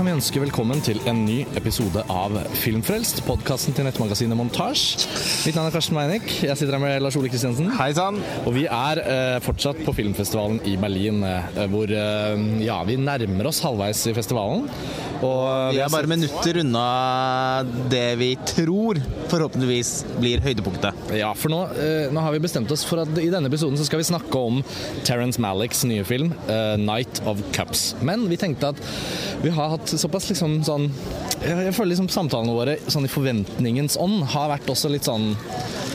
kan vi ønske velkommen til en ny episode av Filmfrelst, podkasten til nettmagasinet Montasj. Mitt navn er Karsten Meinik. Jeg sitter her med Lars Ole Kristiansen. Hei sann! Og vi er eh, fortsatt på filmfestivalen i Berlin, eh, hvor eh, ja, vi nærmer oss halvveis i festivalen. Og vi er bare minutter unna det vi tror forhåpentligvis blir høydepunktet. Ja, for nå, eh, nå har vi bestemt oss for at i denne episoden så skal vi snakke om Terence Malicks nye film, eh, 'Night of Cups'. Men vi tenkte at vi har hatt såpass liksom sånn Jeg føler liksom samtalene våre sånn i forventningens ånd har vært også litt sånn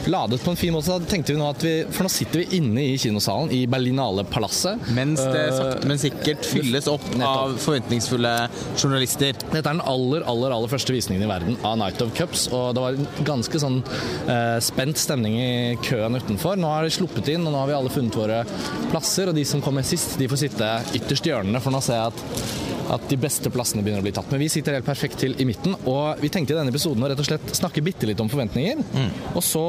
ladet på en fin måte. Så da tenkte vi nå at vi For nå sitter vi inne i kinosalen i Berlinale-palasset. Mens det sakte, men sikkert fylles opp av forventningsfulle journalister. Dette er den aller aller, aller første visningen i verden av Night of Cups. Og det var en ganske sånn eh, spent stemning i køen utenfor. Nå har de sluppet inn, og nå har vi alle funnet våre plasser. Og de som kommer sist, de får sitte ytterst i hjørnene, for nå ser jeg at at de beste plassene begynner å bli tatt. Men vi sitter helt perfekt til i midten, og vi tenkte i denne episoden å rett og slett snakke bitte litt om forventninger. Og så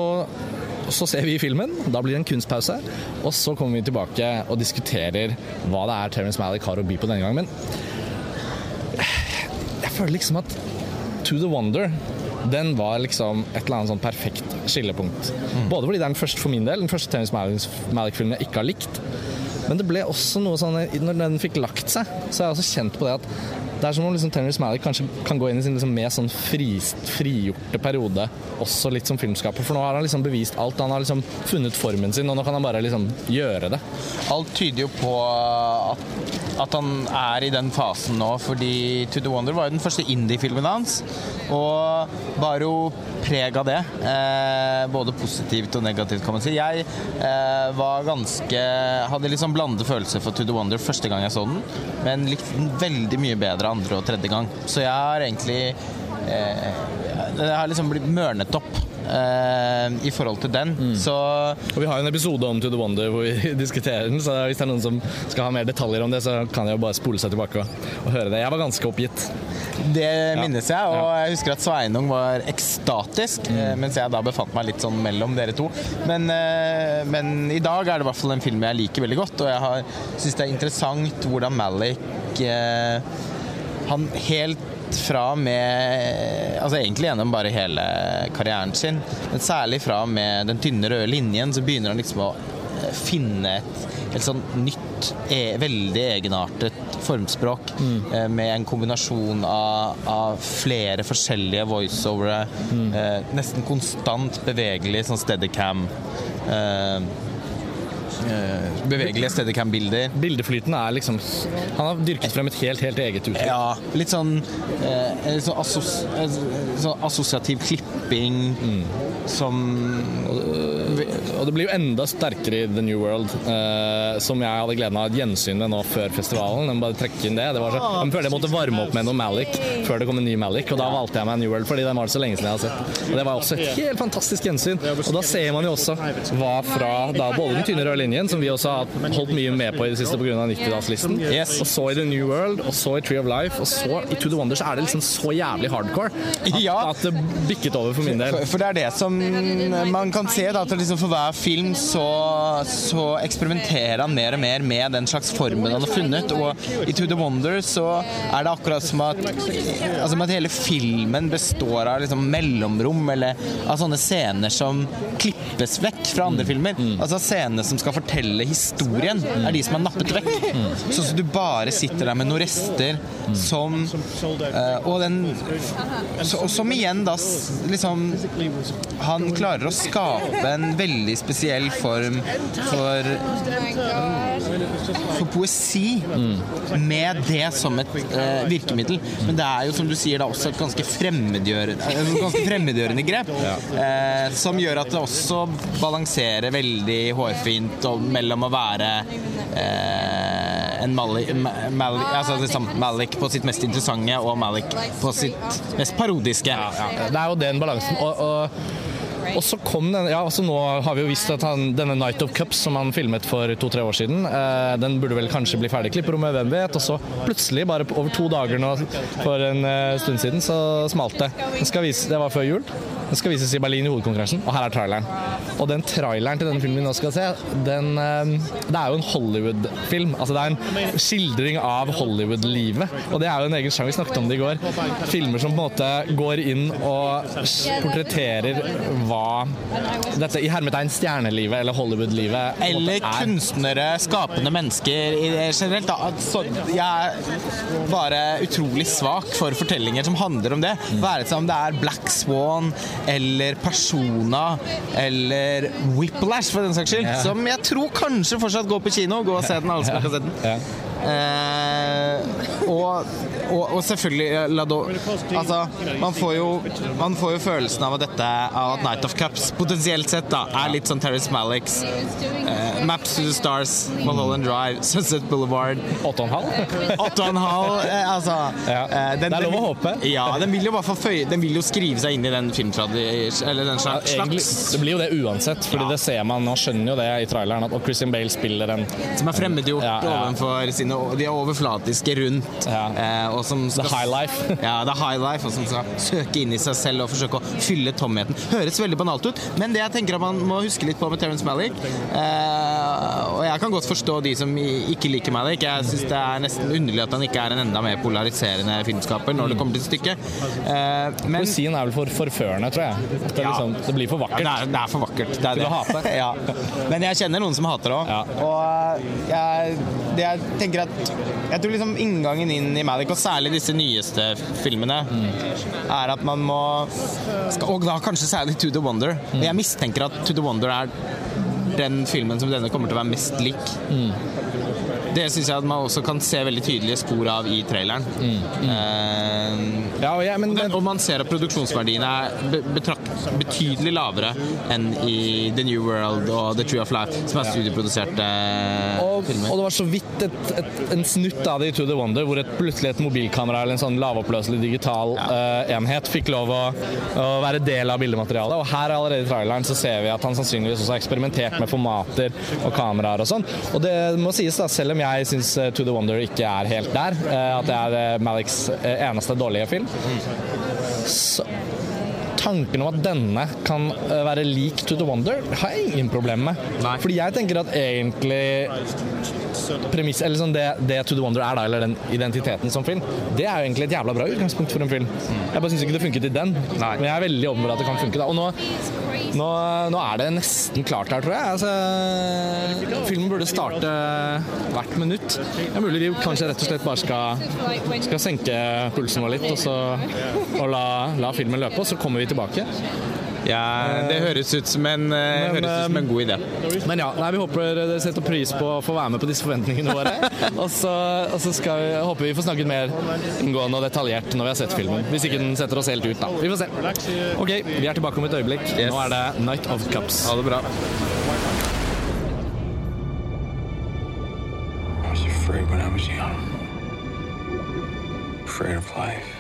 så ser vi filmen, da blir det en kunstpause, og så kommer vi tilbake og diskuterer hva det er Terence Malick har å by på denne gangen. Men jeg føler liksom at To The Wonder den var liksom et eller annet sånn perfekt skillepunkt. Både fordi det er den første for min del, den første Terence Malick-filmen jeg ikke har likt. Men det ble også noe sånn Når den fikk lagt seg, så har jeg også kjent på det at det er som om liksom Terence Malick kanskje kan gå inn i sin liksom mer sånn fri, frigjorte periode, også litt som filmskaper. For nå har han liksom bevist alt. Han har liksom funnet formen sin, og nå kan han bare liksom gjøre det. Alt tyder jo på at, at han er i den fasen nå, fordi To The Wonder var jo den første indie-filmen hans. Og bar jo preg av det. Eh, både positivt og negativt, kan man si. Jeg eh, var ganske Hadde liksom blandede følelser for To The Wonder første gang jeg så den, men likte den veldig mye bedre andre og tredje gang. Så jeg har egentlig eh, Jeg har liksom blitt mørnet opp. Eh, I forhold til den. Så Og vi har jo en episode om To The Wonder hvor vi diskuterer den, så hvis det er noen som skal ha mer detaljer om det, så kan jeg jo bare spole seg tilbake og, og høre det. Jeg var ganske oppgitt. det minnes jeg, og jeg husker at Sveinung var ekstatisk, mm. mens jeg da befant meg litt sånn mellom dere to. Men, eh, men i dag er det i hvert fall en film jeg liker veldig godt, og jeg syns det er interessant hvordan Malik eh, Han helt fra med Altså egentlig gjennom bare hele karrieren sin, men særlig fra med den tynne røde linjen, så begynner han liksom å eh, finne et helt sånn nytt, e veldig egenartet formspråk eh, med en kombinasjon av, av flere forskjellige voiceovere. Eh, nesten konstant bevegelig sånn steadicam. Eh, eh, bevegelige steadicam-bilder. Bildeflyten er liksom Han har dyrket frem et helt, helt eget uttrykk. Ja, litt sånn, eh, sånn, assos, eh, sånn assosiativ klipping som Og det blir jo enda sterkere i The New World, eh, som jeg hadde gleden av et gjensyn med nå før festivalen. Jeg må bare trekke inn det. det var så, jeg følte jeg måtte varme opp med noe Malik før det kom en ny Malik, og da valgte jeg meg New World, fordi den var det så lenge siden jeg har sett. Og det var også et helt fantastisk gjensyn. Og da ser man jo også hva fra da både den tynne røde linjen, som vi også har holdt mye med på i det siste pga. 90-tallslisten, Yes. og så i The New World, og så i Tree of Life, og så i To The Wonder, så er det liksom så jævlig hardcore at, Ja. at det bikket over for min del. For, for det er det som man kan se, da, at liksom for hver film så, så eksperimenterer han mer og mer med den slags formen han har funnet. Og i To The Wonder så er det akkurat som at, altså at hele filmen består av liksom mellomrom, eller av sånne scener som klippes vekk fra andre filmer. Altså scenene som skal fortelle historien, er de som er nappet vekk. Sånn at du bare sitter der med noen rester som eh, Og den så, og som igjen da liksom Han klarer å skape en veldig spesiell form for for poesi med det som et eh, virkemiddel. Men det er jo som du sier da også et ganske fremmedgjørende, et ganske fremmedgjørende grep. Eh, som gjør at det også balanserer veldig hårfint og mellom å være eh, en Malik, Malik, altså liksom Malik på sitt mest interessante og Malik på sitt mest parodiske. Det er jo den balansen. Og, og Og så kom den Ja, altså nå har vi jo visst at han, denne Night of Cups som han filmet for to-tre år siden, eh, den burde vel kanskje bli ferdig klipperommet, hvem vet? Og så plutselig, bare over to dager nå for en eh, stund siden, så smalt det. Den skal vise, det var før jul. Den skal vises i Berlin i hovedkonkurransen, og her er traileren. Og den traileren til den filmen vi nå skal se, den, eh, det er jo en Hollywood-film. Altså det er en skildring av Hollywood-livet, og det er jo en egen sjanger. Vi snakket om det i går. Filmer som på en måte går inn og portretterer hva dette i hermetegn stjernelivet eller Hollywood-livet Eller er. kunstnere, skapende mennesker generelt. Da. Så jeg er bare utrolig svak for fortellinger som handler om det. Være seg om det er Black Swan eller Persona eller Whiplash, for den saks skyld. Som jeg tror kanskje fortsatt går på kino. Gå og se den, alle som ikke har sett den. Ja. Eh, og, og, og selvfølgelig Lado Altså, man får, jo, man får jo følelsen av at dette av at Night of Cups potensielt sett da er litt sånn Terrace Malicks eh, Maps to the Stars, Mulholland Drive, Sunset Boulevard Åtte og en halv? Åtte og en halv eh, Altså Ja. eh, Det er lov å håpe. Ja, den vil jo bare forføye Den vil jo skrive seg inn i den filmtradisjonen Eller den slags, Egentlig, det blir jo det uansett, fordi det ser man, nå skjønner jo det i traileren, at Christian Bale spiller en som er fremmedgjort Ja, ja. overfor sine De er overflatiske rundt. Ja. eh, som The high life. ja, er high life, og som skal søke inn i seg selv og forsøke å fylle tomheten. Høres veldig banalt ut, men det jeg tenker at man må huske litt på med Terence Malick eh, Og jeg kan godt forstå de som ikke liker Malick. Jeg syns det er nesten underlig at han ikke er en enda mer polariserende filmskaper når det kommer til stykket. Eh, men Poesien er vel for forførende, tror jeg. Det, Ja. liksom, det blir for ja, vakkert. det, er, det er for vakkert. Det er det. ja. Men jeg kjenner noen som hater det òg. Og jeg, det jeg tenker at Jeg tror liksom inngangen inn i Malik, og særlig disse nyeste filmene, er at man må skal, Og da kanskje særlig To The Wonder. Mm. jeg mistenker at To The Wonder er den filmen som denne kommer til å være mest lik. Det syns jeg at man også kan se veldig tydelige spor av i traileren. Eh, Ja, og jeg, men, og, den, og man ser at produksjonsverdiene er betrakt, betydelig lavere enn i The New World og The Tree of Life, som er studioproduserte og, filmer. og det var så vidt et, et, en snutt av det i To The Wonder, hvor et, plutselig et mobilkamera eller en sånn lavoppløselig digital eh, enhet fikk lov å, å være del av bildematerialet. Og her allerede i traileren så ser vi at han sannsynligvis også har eksperimentert med formater og kameraer og sånn. Og det må sies, da, selv om jeg syns eh, To The Wonder ikke er helt der, eh, at det er eh, Maliks eneste dårlige film, så tanken om at denne kan være lik To The Wonder, har jeg ingen problemer med. Fordi jeg tenker at egentlig premiss, eller sånn det, det To The Wonder er, da, eller den identiteten som film, det er jo egentlig et jævla bra utgangspunkt for en film. Jeg bare syns ikke det funket i den, Nei. men jeg er veldig åpen for at det kan funke. da. Og nå, nå, nå er det nesten klart her, tror jeg. Altså, filmen burde starte hvert minutt. Det er mulig vi kanskje rett og slett bare skal, skal senke pulsen vår litt, og, så, og la, la filmen løpe, og så kommer vi tilbake. Ja, det høres ut som en, eh, Men, høres ut som en god idé. Men ja, nei, vi håper dere setter pris på å få være med på disse forventningene våre. Og så, og så skal vi, håper vi får snakket mer inngående og detaljert når vi har sett filmen. Hvis ikke den setter oss helt ut, da. Vi får se. Ok, vi er tilbake om et øyeblikk. Yes. Nå er det Night of Cups. Ha det bra. I was afraid when I was young. Afraid of life.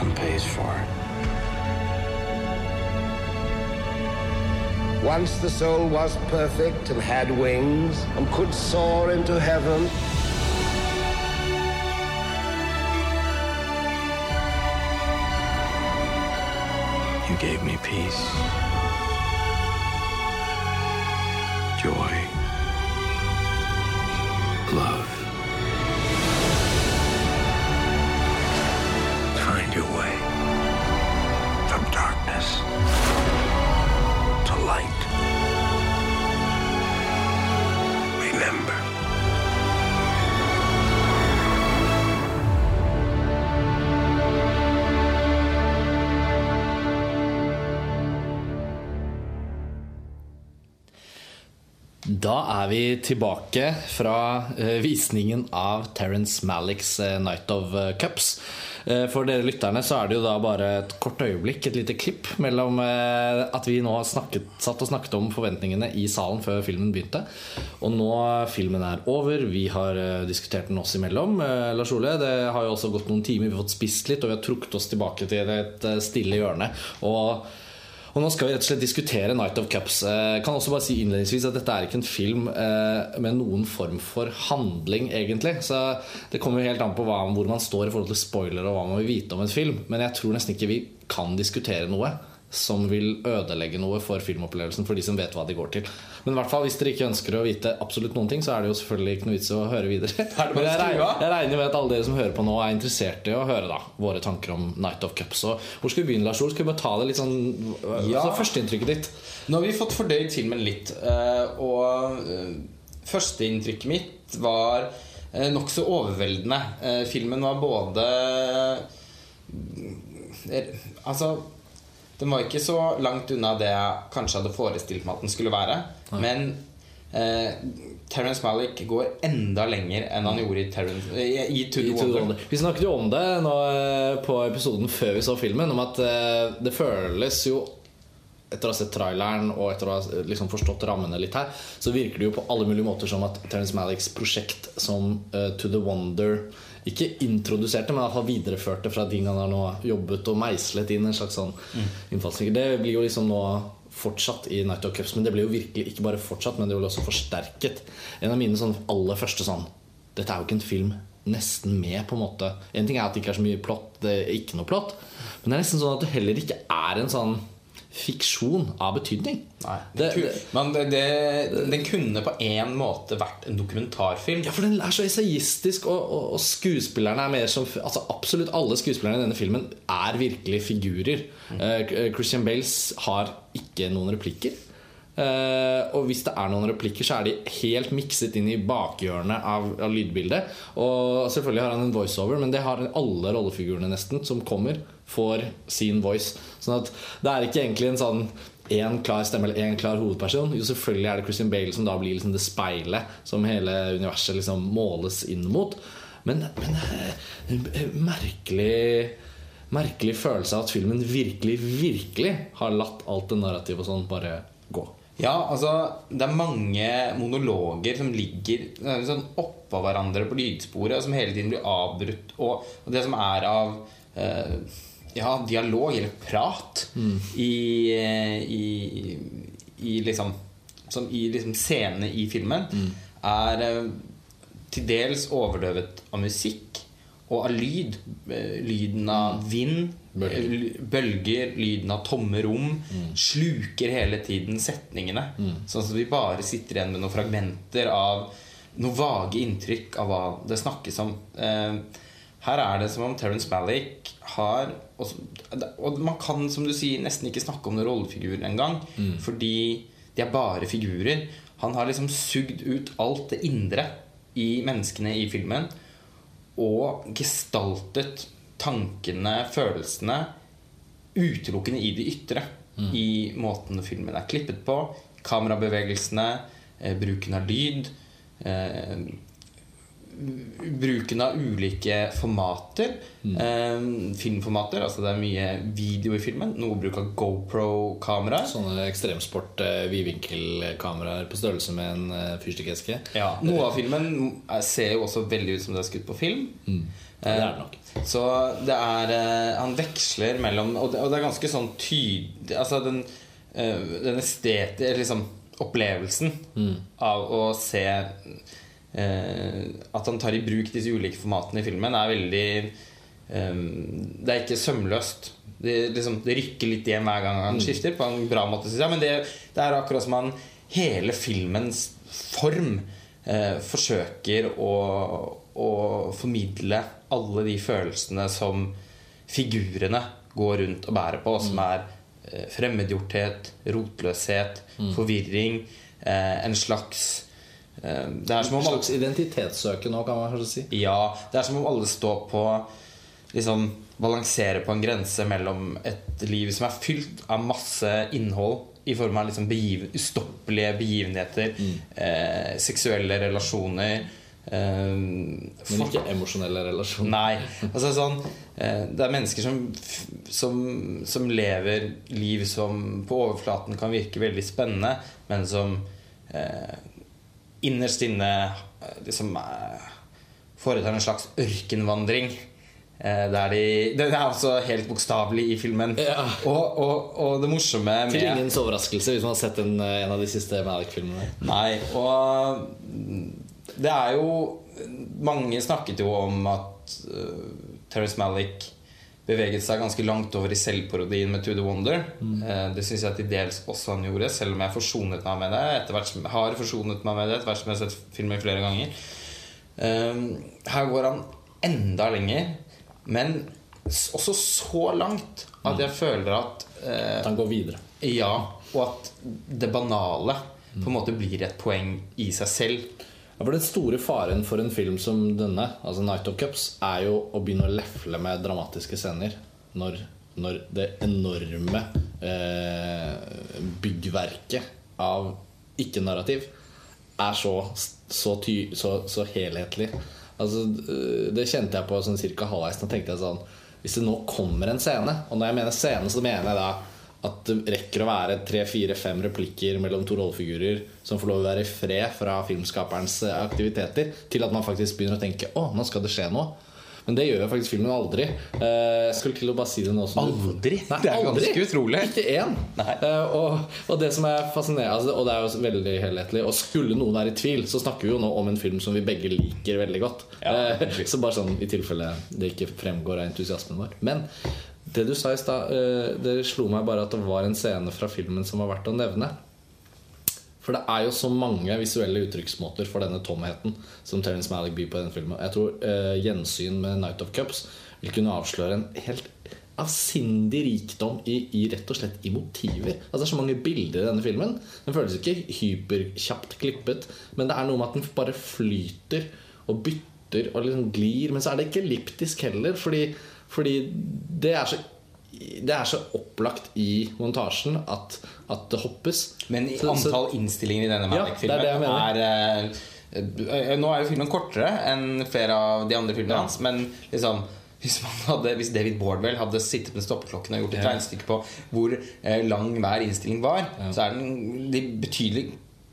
One pays for it. Once the soul was perfect and had wings and could soar into heaven. You gave me peace, Da er vi tilbake fra eh, visningen av Terence Malicks eh, Night of eh, Cups. For dere lytterne så er det jo da bare et kort øyeblikk, et lite klipp, mellom at vi nå snakket, satt og snakket om forventningene i salen før filmen begynte. Og nå filmen er over, vi har diskutert den oss imellom. Lars Ole, det har jo også gått noen timer, vi har fått spist litt, og vi har trukket oss tilbake til et stille hjørne. Og og nå skal vi rett og slett diskutere Night of Cups. Jeg kan også bare si innledningsvis at dette er ikke en film eh, med noen form for handling, egentlig. Så det kommer jo helt an på hvor man står i forhold til spoiler og hva man vil vite om en film. Men jeg tror nesten ikke vi kan diskutere noe som vil ødelegge noe for filmopplevelsen for de som vet hva de går til. Men i hvert fall hvis dere ikke ønsker å vite absolutt noen ting, så er det jo selvfølgelig ikke noe vits i å høre videre. Men jeg regner, jeg regner med at alle dere som hører på nå, er interessert i å høre da våre tanker om Night of Cups. Så hvor skal vi begynne, Lars Ol? Skal vi bare ta det litt sånn Ja. altså, Førsteinntrykket ditt? Nå har vi fått fordøyd filmen litt. eh, Og eh, førsteinntrykket mitt var nokså overveldende. Filmen var både Altså Den var ikke så langt unna det jeg kanskje hadde forestilt meg at den skulle være. Men eh, Terence Malick går enda lenger enn han gjorde i, Terrence, i, i To I the To the Wonder. Wonder. Vi snakket jo om det nå eh, på episoden før vi så filmen, om at eh, det føles jo etter å ha sett traileren og etter å ha eh, liksom forstått rammene litt her, så virker det jo på alle mulige måter som at Terence Malicks prosjekt som uh, To The Wonder ikke introduserte, men iallfall videreførte fra ting han har nå jobbet og meislet inn en slags sånn innfallsvinkel. Det blir jo liksom nå fortsatt i Night of Cups, men det blir jo virkelig ikke bare fortsatt, men det blir også forsterket. En av mine sånn aller første sånn Dette er jo ikke en film nesten med, på en måte. En ting er at det ikke er så mye plott, det er ikke noe plott, men det er nesten sånn at det heller ikke er en sånn fiksjon av betydning. Nei, Det- det, det- men det, det, den kunne på en måte vært en dokumentarfilm. Ja, for den er så essayistisk, og, og, og skuespillerne er mer som Altså Absolutt alle skuespillerne i denne filmen er virkelig figurer. Eh, Christian Bales har ikke noen replikker. Eh, og hvis det er noen replikker, så er de helt mikset inn i bakhjørnet av, av lydbildet. Og selvfølgelig har han en voiceover, men det har alle rollefigurene nesten som kommer, får sin voice. Sånn at det er ikke egentlig en sånn én klar stemme eller én klar hovedperson. Jo, selvfølgelig er det Christian Bale som da blir liksom det speilet som hele universet liksom måles inn mot. Men, men eh, merkelig Merkelig følelse av at filmen virkelig, virkelig har latt alt det narrativet og sånn bare gå. Ja, altså Det er mange monologer som ligger sånn oppå hverandre på lydsporet, og som hele tiden blir avbrutt. Og, og det som er av eh, ja, dialog, eller prat, i, eh, i, i liksom Som i liksom scenene i filmen, er eh, til dels overdøvet av musikk og av lyd. Eh, Lyden av vind, Bølger. bølger, lyden av tomme rom. Sluker hele tiden setningene. Sånn at vi bare sitter igjen med noen fragmenter av noen vage inntrykk av hva det snakkes om. Eh, her er det som om Terence Malick har Og og man kan, som du sier, nesten ikke snakke om noen rollefigurer engang. Fordi de er bare figurer. Han har liksom sugd ut alt det indre i menneskene i filmen. Og gestaltet tankene, følelsene, utelukkende i det ytre. I måten filmen er klippet på. Kamerabevegelsene, eh, bruken av lyd. Bruken av ulike formater. Eh, filmformater. Altså det er mye video i filmen. Noe bruk av GoPro-kameraer. Sånne ekstremsport eh, vidvinkelkameraer på størrelse med en eh, fyrstikkeske. Ja, Noe av filmen er- ser jo også veldig ut som det er skutt på film. Det er det nok. Så det er eh, Han veksler mellom Og det, og det er ganske sånn tydelig Altså den, eh, den estetiske liksom opplevelsen av å se At han tar i bruk disse ulike formatene i filmen, er veldig eh, Det er ikke sømløst. Det, liksom, det rykker litt igjen hver gang han skifter, på en bra måte, synes jeg. Men det, det er akkurat som han hele filmens form eh, forsøker å, å formidle alle de følelsene som figurene går rundt og bærer på, som er eh, fremmedgjorthet, rotløshet, forvirring, eh, en slags eh, Det er som om slags identitetssøken nå, kan man kanskje si. ja, det er som om alle står på liksom Balanserer på en grense mellom et liv som er fylt av masse innhold i form av liksom begiv, ustoppelige begivenheter, eh, seksuelle relasjoner eh, Men ikke emosjonelle relasjoner. Nei. Altså sånn eh, Det er mennesker som, som, som lever liv som på overflaten kan virke veldig spennende, men som eh, innerst inne liksom foretar en slags ørkenvandring. Eh, der de, det er altså helt bokstavelig i filmen. Ja. Og, og, og det morsomme med Til ingens overraskelse, hvis man har sett en, en av de siste Malik-filmene. Nei, og det er jo Mange snakket jo om at uh, Terrence Malick beveget seg ganske langt over i selvparodien med To The Wonder. Mm. det syns jeg til dels også han gjorde, selv om jeg forsonet meg med det. Etter hvert som, har forsonet meg med det etter hvert som jeg har sett filmen flere ganger. Eh, her går han enda lenger, men også så langt at jeg føler at eh, At han går videre. ja, og at det banale på en måte blir et poeng i seg selv. Ja, for Den store faren for en film som denne, altså Night of Cups, er jo å begynne å lefle med dramatiske scener. Når, når det enorme eh, byggverket av ikke-narrativ er så, så, ty, så, så helhetlig. Altså, eh, det kjente jeg på sånn cirka halvveis. Da tenkte jeg sånn Hvis det nå kommer en scene, og når jeg mener scene, så mener jeg da at det rekker å være tre, fire, fem replikker mellom to rollefigurer som får lov å være i fred fra filmskaperens eh, aktiviteter, til at man faktisk begynner å tenke å, nå skal det skje noe. Men det gjør jo faktisk filmen aldri. Eh, Jeg skulle til å bare si det nå Aldri? Nei, Det er aldri. ganske utrolig. Ikke én. Eh, Og, og det som er fascinerende altså, Og det er jo veldig helhetlig. Og skulle noen være i tvil, så snakker vi jo nå om en film som vi begge liker veldig godt. Ja. Så bare sånn i tilfelle det ikke fremgår av entusiasmen vår. Men det du sa i stad, eh, det slo meg bare at det var en scene fra filmen som var verdt å nevne. For det er jo så mange visuelle uttrykksmåter for denne tomheten som Terence Malick byr på i den filmen. Jeg tror uh, gjensyn med Night of Cups vil kunne avsløre en helt avsindig rikdom i, i rett og slett i motiver. Altså Det er så mange bilder i denne filmen. Den føles ikke hyperkjapt klippet, men det er noe med at den bare flyter og bytter og liksom glir. Men så er det ikke elliptisk heller, fordi, fordi det er så det er så opplagt i montasjen at, at det hoppes. Men i antall innstillinger i denne Ja, Malik-filmen det er er, eh, Nå er jo filmen kortere enn flere av de andre filmene hans, men liksom hvis, man hadde, hvis David Bordwell hadde sittet med stoppeklokken og gjort et Ja. regnestykke på hvor eh, lang hver innstilling var, så er den de betydelig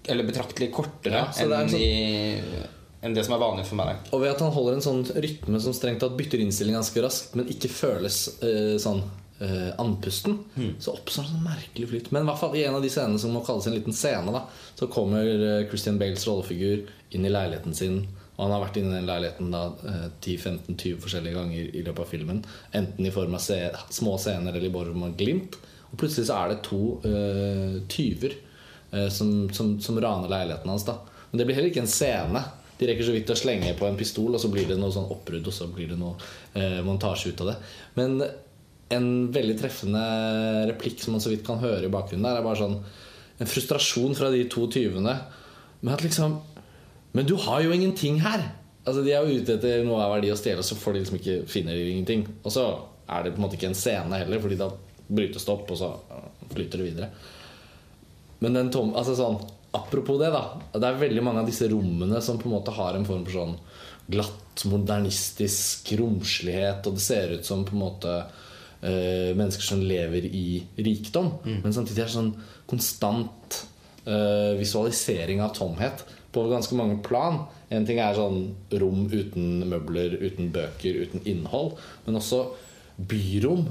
Eller betraktelig kortere Ja, er enn, sånn- i, enn det som er vanlig for meg. Og ved at han holder en sånn rytme som strengt tatt bytter innstilling ganske raskt, men ikke føles eh, sånn eh, andpusten, så oppstår det sånn merkelig flyt. Men i hvert fall i en av de scenene som må kalles en liten scene, da, så kommer eh, Christian Bales rollefigur inn i leiligheten sin. Og han har vært inne i den leiligheten da eh, 10-15-20 forskjellige ganger i løpet av filmen. Enten i form av se små scener eller i form av glimt. Og plutselig så er det to eh, tyver eh, som, som, som raner leiligheten hans. da Men det blir heller ikke en scene. De rekker så vidt å slenge på en pistol, og så blir det noe sånn oppbrudd, og så blir det noe eh, montasje ut av det. Men en veldig treffende replikk som man så vidt kan høre i bakgrunnen der, er bare sånn en frustrasjon fra de to tyvene. Men at liksom Men du har jo ingenting her! Altså De er jo ute etter noe av verdi å stjele, og så får de liksom ikke finner de ingenting. Og så er det på en måte ikke en scene heller, Fordi da brytes det opp, og så flyter det videre. Men den tom, altså sånn, apropos det, da. Det er veldig mange av disse rommene som på en måte har en form for sånn glatt, modernistisk romslighet, og det ser ut som på en måte uh, mennesker som lever i rikdom. Men samtidig er det sånn konstant uh, visualisering av tomhet på ganske mange plan. En ting er sånn rom uten møbler, uten bøker, uten innhold. Men også byrom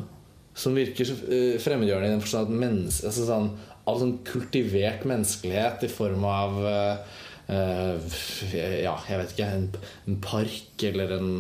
som virker eh, fremmedgjørende i den forstand at menneske, altså sånn, all sånn kultivert menneskelighet i form av eh, Ja, jeg vet ikke En, en park eller en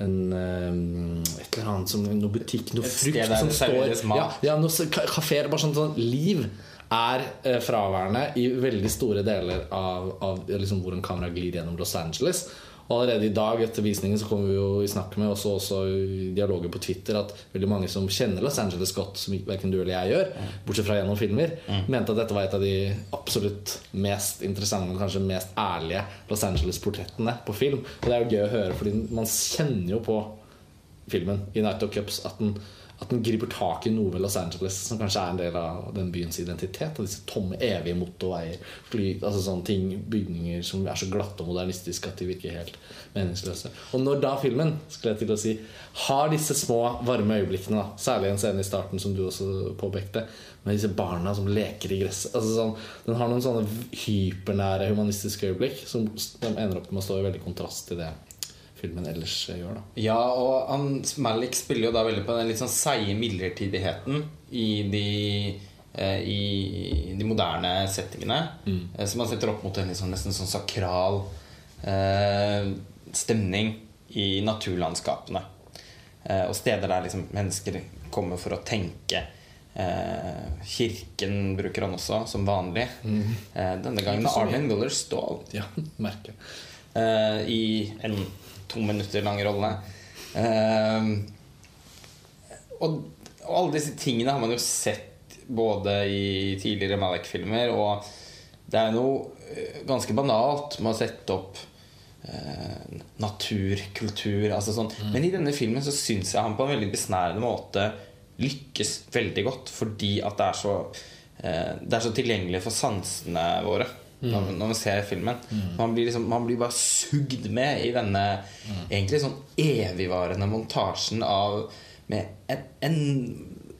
en, um, et eller annet som noe butikk, noe frukt som står. Ja, ja, noe kafeer. kaféer, bare sånn, sånn liv er eh, fraværende i veldig store deler av, av liksom, hvordan kameraet glir gjennom Los Angeles. Og allerede i dag etter visningen så kommer vi jo i snakk med også, også i dialoger på Twitter at veldig mange som kjenner Los Angeles godt, som verken du eller jeg gjør, bortsett fra gjennom filmer, mente at dette var et av de absolutt mest interessante og kanskje mest ærlige Los Angeles-portrettene på film. Og det er jo gøy å høre, fordi man kjenner jo på filmen, i Night of Cups, at den, at den griper tak i noe ved Los Angeles som kanskje er en del av den byens identitet. Og disse tomme, evige motorveier, fly, altså sånne ting, bygninger som er så glatte og modernistiske at de virker helt meningsløse. Og når da filmen skulle jeg til å si har disse små, varme øyeblikkene, da, særlig en scene i starten som du også påpekte, med disse barna som leker i gresset altså sånn, Den har noen sånne hypernære humanistiske øyeblikk som de ender opp med å stå i veldig kontrast til det filmen ellers gjør. da Ja, og han, Malik spiller jo da veldig på den litt sånn seige midlertidigheten i de eh, i de moderne settingene. eh, Som han setter opp mot en sånn, nesten sånn sakral eh, stemning i naturlandskapene. Eh, og steder der liksom mennesker kommer for å tenke. Eh, kirken bruker han også, som vanlig. Eh, denne gangen med Armin Muller Ståhl. Ja, eh, i en to minutter lang rolle. Eh, og, og alle disse tingene har man jo sett både i tidligere Malek-filmer, og det er noe eh, ganske banalt med å sette opp eh, natur, kultur altså sånn. Men i denne filmen så syns jeg han på en veldig besnærende måte lykkes veldig godt, fordi at det er så eh, Det er så tilgjengelig for sansene våre når, når man ser filmen. Man, blir liksom, man blir bare sugd med i denne egentlig sånn evigvarende montasjen av med en, en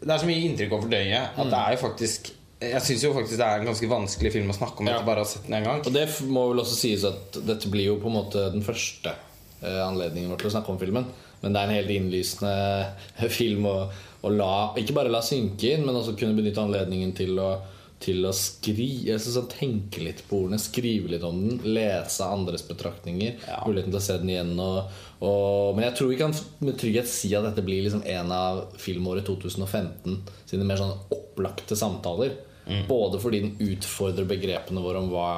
Det er så mye inntrykk å fordøye at det er jo faktisk Jeg syns faktisk det er en ganske vanskelig film å snakke om etter bare å sette den en gang. Og det må vel også sies at dette blir jo på en måte den første eh, anledningen vår til å snakke om filmen. Men det er en helt innlysende eh, film å, å la Ikke bare la synke inn, men også kunne benytte anledningen til å, til å skri, synes han tenke litt på ordene, skrive litt om den, lese andres betraktninger. Muligheten til å se den igjen. Og, og, men jeg tror vi kan med trygghet si at dette blir liksom en av filmåret 2015 sine mer sånn opplagte samtaler. Både fordi den utfordrer begrepene våre om hva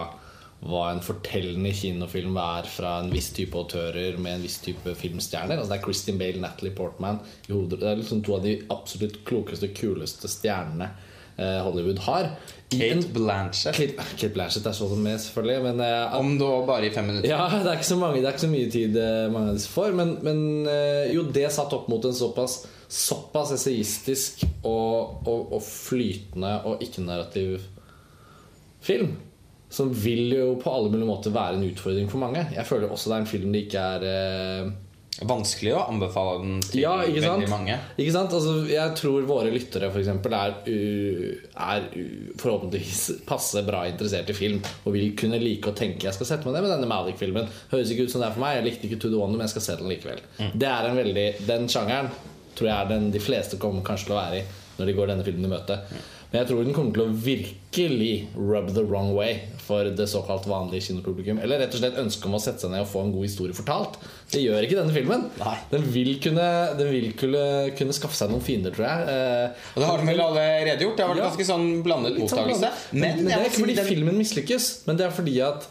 hva en fortellende kinofilm er fra en viss type autører med en viss type filmstjerner. Altså det er Christin Bale, Natalie Portman i hodet. Det er liksom to av de absolutt klokeste, kuleste stjernene Hollywood har. Kate Blanchett. Kate, Kate Blanchett er sånn med, selvfølgelig. Men uh, Om da bare i fem minutter. ja, det er ikke så mange Det er ikke så mye tid uh, mange av disse får. Men, men uh, jo, det satt opp mot en såpass Såpass essayistisk og, og, og flytende og ikke-narrativ film. Som vil jo på alle mulige måter være en utfordring for mange. Jeg føler også det er en film det ikke er eh, Vanskelig å anbefale den til ja, veldig mange. Ikke sant? Altså, jeg tror våre lyttere for eksempel, er, u, er u, forhåpentligvis passe bra interessert i film og vil kunne like å tenke Jeg skal sette meg ned med denne Malik-filmen. Høres ikke ut som det er for meg. Jeg likte ikke To The Wonder, men jeg skal se den likevel. Det er en veldig, Den sjangeren tror jeg er den de fleste kommer kanskje til å være i når de går denne filmen i møte. Men jeg tror den kommer til å virkelig rub the wrong way for det såkalt vanlige kinopublikum. Eller rett og slett ønske om å sette seg ned og få en god historie fortalt. Det gjør ikke denne filmen. Nei. Den vil kunne, den vil kunne, kunne skaffe seg noen fiender, tror jeg. Eh, Og det har de vel allerede gjort. Det har vært Ja. ganske sånn blandet sånn mottakelse. blandet. Men, men det er ikke fordi den- filmen mislykkes, men det er fordi at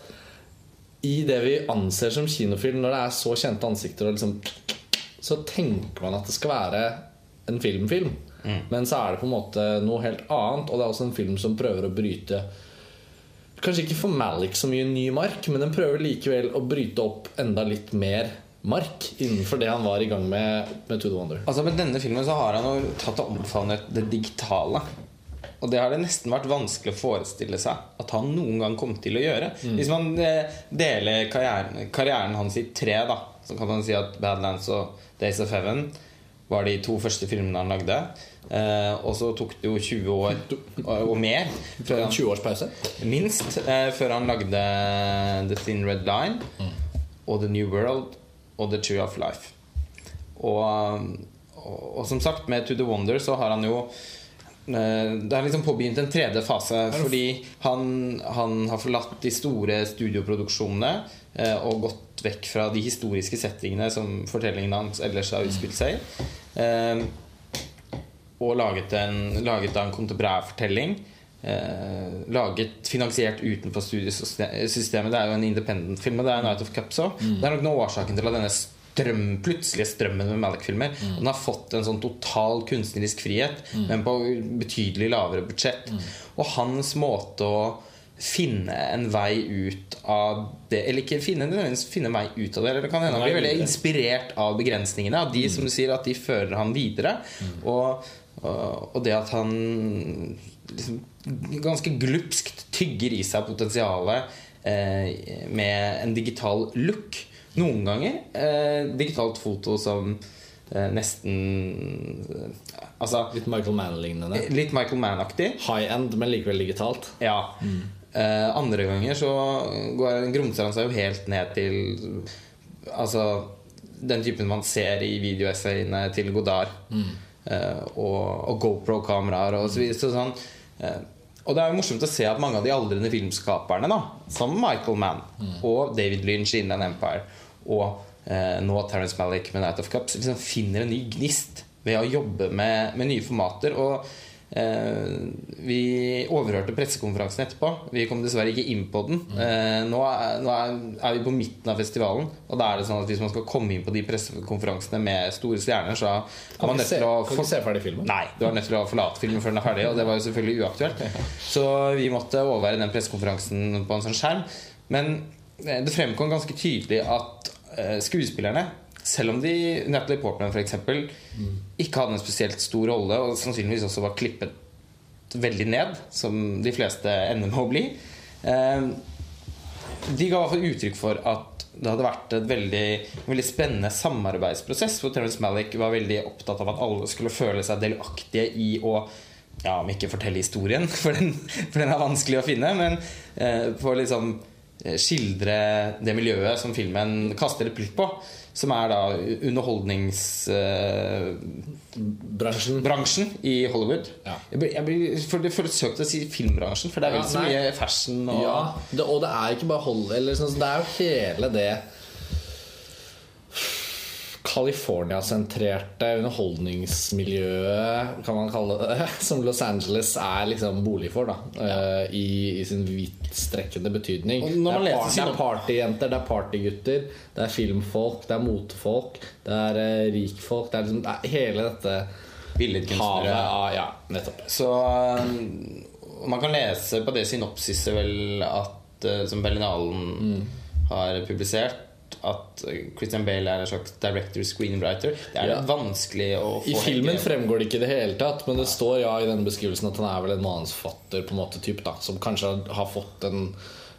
i det vi anser som kinofilm, når det er så kjente ansikter, og liksom, så tenker man at det skal være en filmfilm. Men så er det på en måte noe helt annet, og det er også en film som prøver å bryte Kanskje ikke for Malik så mye ny mark, men den prøver likevel å bryte opp enda litt mer mark innenfor det han var i gang med med To The Wonder. Altså Med denne filmen så har han jo tatt og omfavnet det digitale. Og det har det nesten vært vanskelig å forestille seg at han noen gang kom til å gjøre. Hvis man eh, deler karrieren, karrieren hans i tre, da så kan man si at Badlands og Days of Heaven var de to første filmene han lagde. Eh, og så tok det jo 20 år og, og mer før han 20 års pause. Minst eh, før han lagde The Thin Red Line og The New World og The Tree of Life. Og, og, og som sagt, med To The Wonder så har han jo eh, det har liksom påbegynt en tredje fase. Fordi han, han har forlatt de store studioproduksjonene og gått vekk fra de historiske settingene som fortellingene hans ellers har utspilt seg i. Og laget en, laget en kontemporær fortelling. Eh, laget finansiert utenfor studiesystemet. Det er jo en independent film. Og det er Night of Cups òg. Det er nok noe årsaken til at denne strøm, plutselige strømmen med Malik-filmer Den har fått en sånn total kunstnerisk frihet, men på betydelig lavere budsjett. Og hans måte å finne en vei ut av det Eller ikke finne, finne en vei ut av det, eller det kan hende han blir veldig inspirert av begrensningene. Av de som du sier at de fører han videre. Og, og, og det at han liksom ganske glupskt tygger i seg potensialet eh, med en digital look. Noen ganger eh, digitalt foto som eh, nesten eh, Altså Litt Michael Mann-lignende. litt Michael Mann-aktig. High end, men likevel digitalt. Ja. Eh, andre ganger så går, grumser han seg jo helt ned til Altså den typen man ser i videoessayene til Godard. Eh, og, og GoPro-kameraer og så videre. Så sånn, eh, og det er jo morsomt å se at mange av de aldrende filmskaperne, da, som Michael Mann og David Lynch i Inland Empire, og eh, nå Terence Malick med Night of Cups, liksom finner en ny gnist ved å jobbe med, med nye formater. Og eh, vi overhørte pressekonferansen etterpå. Vi kom dessverre ikke inn på den. Eh, nå er, nå er, vi på midten av festivalen, og da er det sånn at hvis man skal komme inn på de pressekonferansene med store stjerner, så er man nødt til å kan ikke se ferdig filmen. Nei, du er nødt til å forlate filmen før den er ferdig, og det var jo selvfølgelig uaktuelt. Så vi måtte overvære den pressekonferansen på en sånn skjerm. Men eh, det fremkom ganske tydelig at eh, skuespillerne, selv om de Natalie Portman f.eks. ikke hadde en spesielt stor rolle, og sannsynligvis også var klippet veldig ned, som de fleste ender med å bli, eh, de ga uttrykk for at det hadde vært et veldig, veldig spennende samarbeidsprosess hvor Terence Malick var veldig opptatt av at alle skulle føle seg delaktige i å ja, om ikke fortelle historien, for den, for den er vanskelig å finne, men eh, på liksom eh, skildre det miljøet som filmen kaster et blikk på. Som er da underholdningsbransjen Bransjen. i Hollywood. Ja. Jeg blir, jeg blir, for det føles søkt å si filmbransjen, for det er Ja, så mye fashion og Ja, det, og det er ikke bare Hollywood. eller sånn, Det er jo hele det California-sentrerte underholdningsmiljøet, kan man kalle det, som Los Angeles er liksom bolig for, da. Ja. I, I sin vidtstrekkende betydning. Det er, par, det er partyjenter, det er partygutter, det er filmfolk, det er motefolk, det er uh, rikfolk Det er liksom det er hele dette Billedkunstneret billedkunstnere. av Ja, nettopp. Så um, man kan lese på det synopsiset vel at uh, som mm. har publisert, at uh, Christian Bale er en slags director-screenwriter. Det er Ja. vanskelig å få I filmen fremgår det ikke i det hele tatt, men det står ja i den beskrivelsen at han er vel en manusforfatter på en måte typ, da, som kanskje har fått en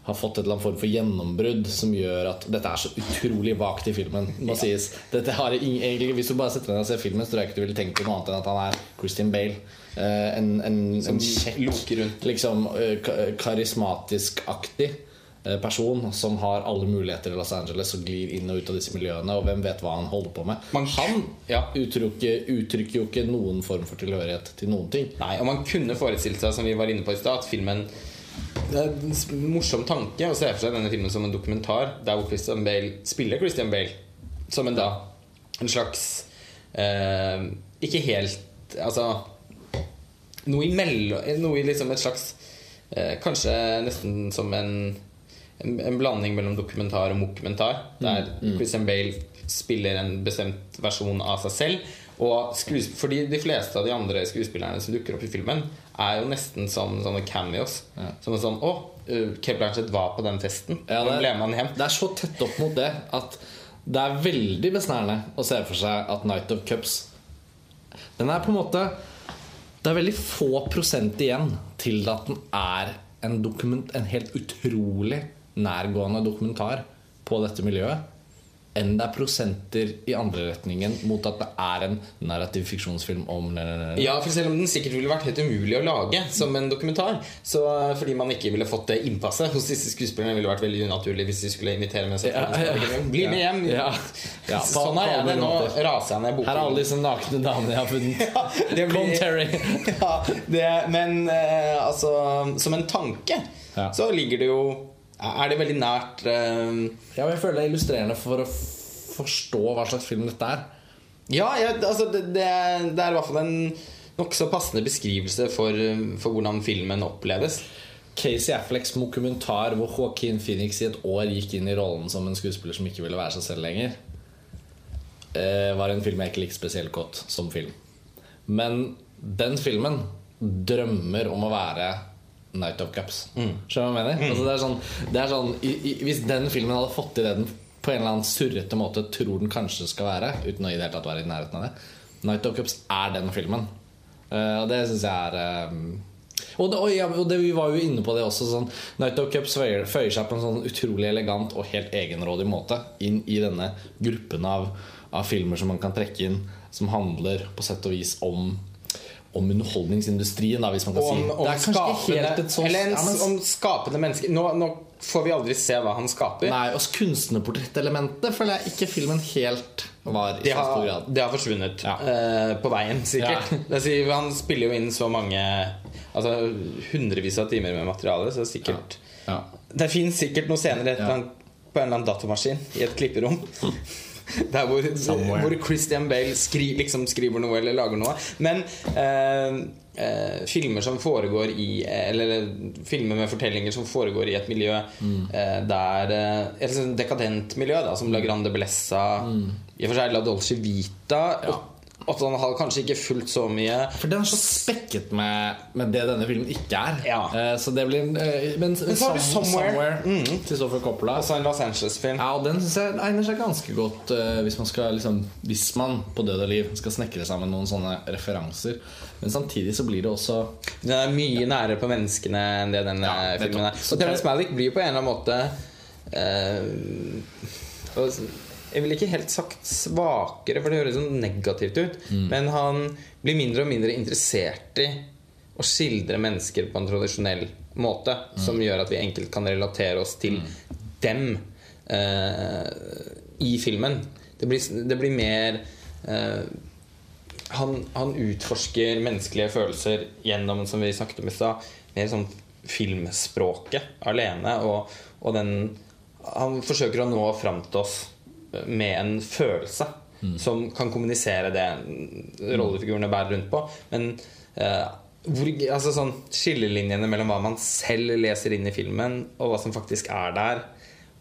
har fått et eller annet form for gjennombrudd som gjør at Dette er så utrolig vagt i filmen. må sies Dette har ing- egentlig, Hvis du bare setter deg ned og ser filmen, så tror jeg ikke du ville tenkt på noe annet enn at han er Christian Bale. Eh, en, en, en kjekk, liksom eh, karismatisk-aktig eh, person som har alle muligheter i Los Angeles og glir inn og ut av disse miljøene, og hvem vet hva han holder på med. Man- han Ja. uttrykker, uttrykker jo ikke noen form for tilhørighet til noen ting. Nei, og man kunne forestilt seg, som vi var inne på i stad, at filmen Det er en morsom tanke å se for seg denne filmen som en dokumentar der hvor Christian Bale spiller Christian Bale som en da En slags eh, Ikke helt Altså Noe imellom Noe i liksom et slags eh, Kanskje nesten som en en, en blanding mellom dokumentar og mokumentar. Der Christian Bale spiller en bestemt versjon av seg selv. Og fordi de fleste av de andre skuespillerne som dukker opp i filmen, er jo nesten som sånne cameos. Som en sånn Å, Kate Blanchett var på den festen. Ja, det- ble man hjem. Det er så tett opp mot det at det er veldig besnærende å se for seg at Night of Cups Den er på en måte Det er veldig få prosent igjen til at den er en, dokument, en helt utrolig nærgående dokumentar på dette miljøet. Enn det er prosenter i andre retningen mot at det er en narrativ fiksjonsfilm om Ja, for selv om den sikkert ville vært helt umulig å lage som en dokumentar, så uh, fordi man ikke ville fått det innpasset hos disse skuespillerne, ville vært veldig unaturlig hvis de skulle invitere med seg Ja, ja. Bli med hjem! Ja. Ja, sånn er jeg det. Nå raser jeg ned boken. Her er alle disse nakne damene jeg har funnet. ja, Kom, Terry. det, men eh, altså Som en tanke så ligger det jo Er det veldig nært eh, Ja, men jeg føler det er illustrerende for å forstå hva slags film dette er. Ja, jeg, altså det, det, det er i hvert fall en nokså passende beskrivelse for, for hvordan filmen oppleves. Casey Afflecks mokumentar hvor Joaquin Phoenix i et år gikk inn i rollen som en skuespiller som ikke ville være seg selv lenger, eh, var en film jeg ikke likte spesielt godt som film. Men den filmen drømmer om å være Night of Cups. Skjønner du hva jeg mener? Altså, det er sånn, det er sånn i, i, Hvis den filmen hadde fått til det den på en eller annen surrete måte tror den kanskje skal være, uten å i det hele tatt være i nærheten av det Night of Cups er den filmen. Uh, og det syns jeg er eh, og, det, og, ja, og det, Vi var jo inne på det også. Sånn, Night of Cups føyer, føyer seg på en sånn utrolig elegant og helt egenrådig måte inn i denne gruppen av, av filmer som man kan trekke inn, som handler på sett og vis om om underholdningsindustrien, da, hvis man kan Om, si om, Det er skapende, sånt eller en, ja, men- om skapende mennesker. Nå, nå får vi aldri se hva han skaper. Nei, og kunstnerportrettelementet føler jeg ikke filmen helt var i Det så stor har, grad. det har forsvunnet Ja. Uh, på veien, sikkert. Ja. Sier, han spiller jo inn så mange Altså hundrevis av timer med materiale, så sikkert Ja. Det fins sikkert noen scener et ja. annet, på en eller annen datamaskin i et klipperom. Der hvor, hvor Christian Bale skri, liksom skriver noe eller lager noe. Men eh, eh, filmer som foregår i Eller filmer med fortellinger som foregår i et miljø eh, der eh, Et dekadent miljø, da, som La Grande Blessa, i og for seg La Dolce Vita. Og, og han har kanskje ikke fulgt så mye For den er så spekket med, med det denne filmen ikke er. Ja. Uh, så det blir uh, Men, Men så har vi 'Somewhere', Somewhere. Mm. til Sofie Coppola. Også en Los Angeles-film. Ja, og Den synes jeg egner seg ganske godt uh, hvis man skal liksom Hvis man på død og liv skal snekre sammen noen sånne referanser. Men samtidig så blir det også Den er mye nærere på menneskene enn det denne Ja, filmen er. Og Terence Malick blir på en eller annen måte og Jeg ville ikke helt sagt svakere, for det høres sånn negativt ut. Mm. Men han blir mindre og mindre interessert i å skildre mennesker på en tradisjonell måte, Mm. som gjør at vi enkelt kan relatere oss til dem eh, i filmen. Det blir, det blir mer eh, han, han utforsker menneskelige følelser gjennom, som vi snakket om i stad, mer sånn filmspråket alene. Og, og den Han forsøker å nå fram til oss med en følelse som kan kommunisere det rollefigurene bærer rundt på. Men eh, hvor, altså sånn, skillelinjene mellom hva man selv leser inn i filmen, og hva som faktisk er der,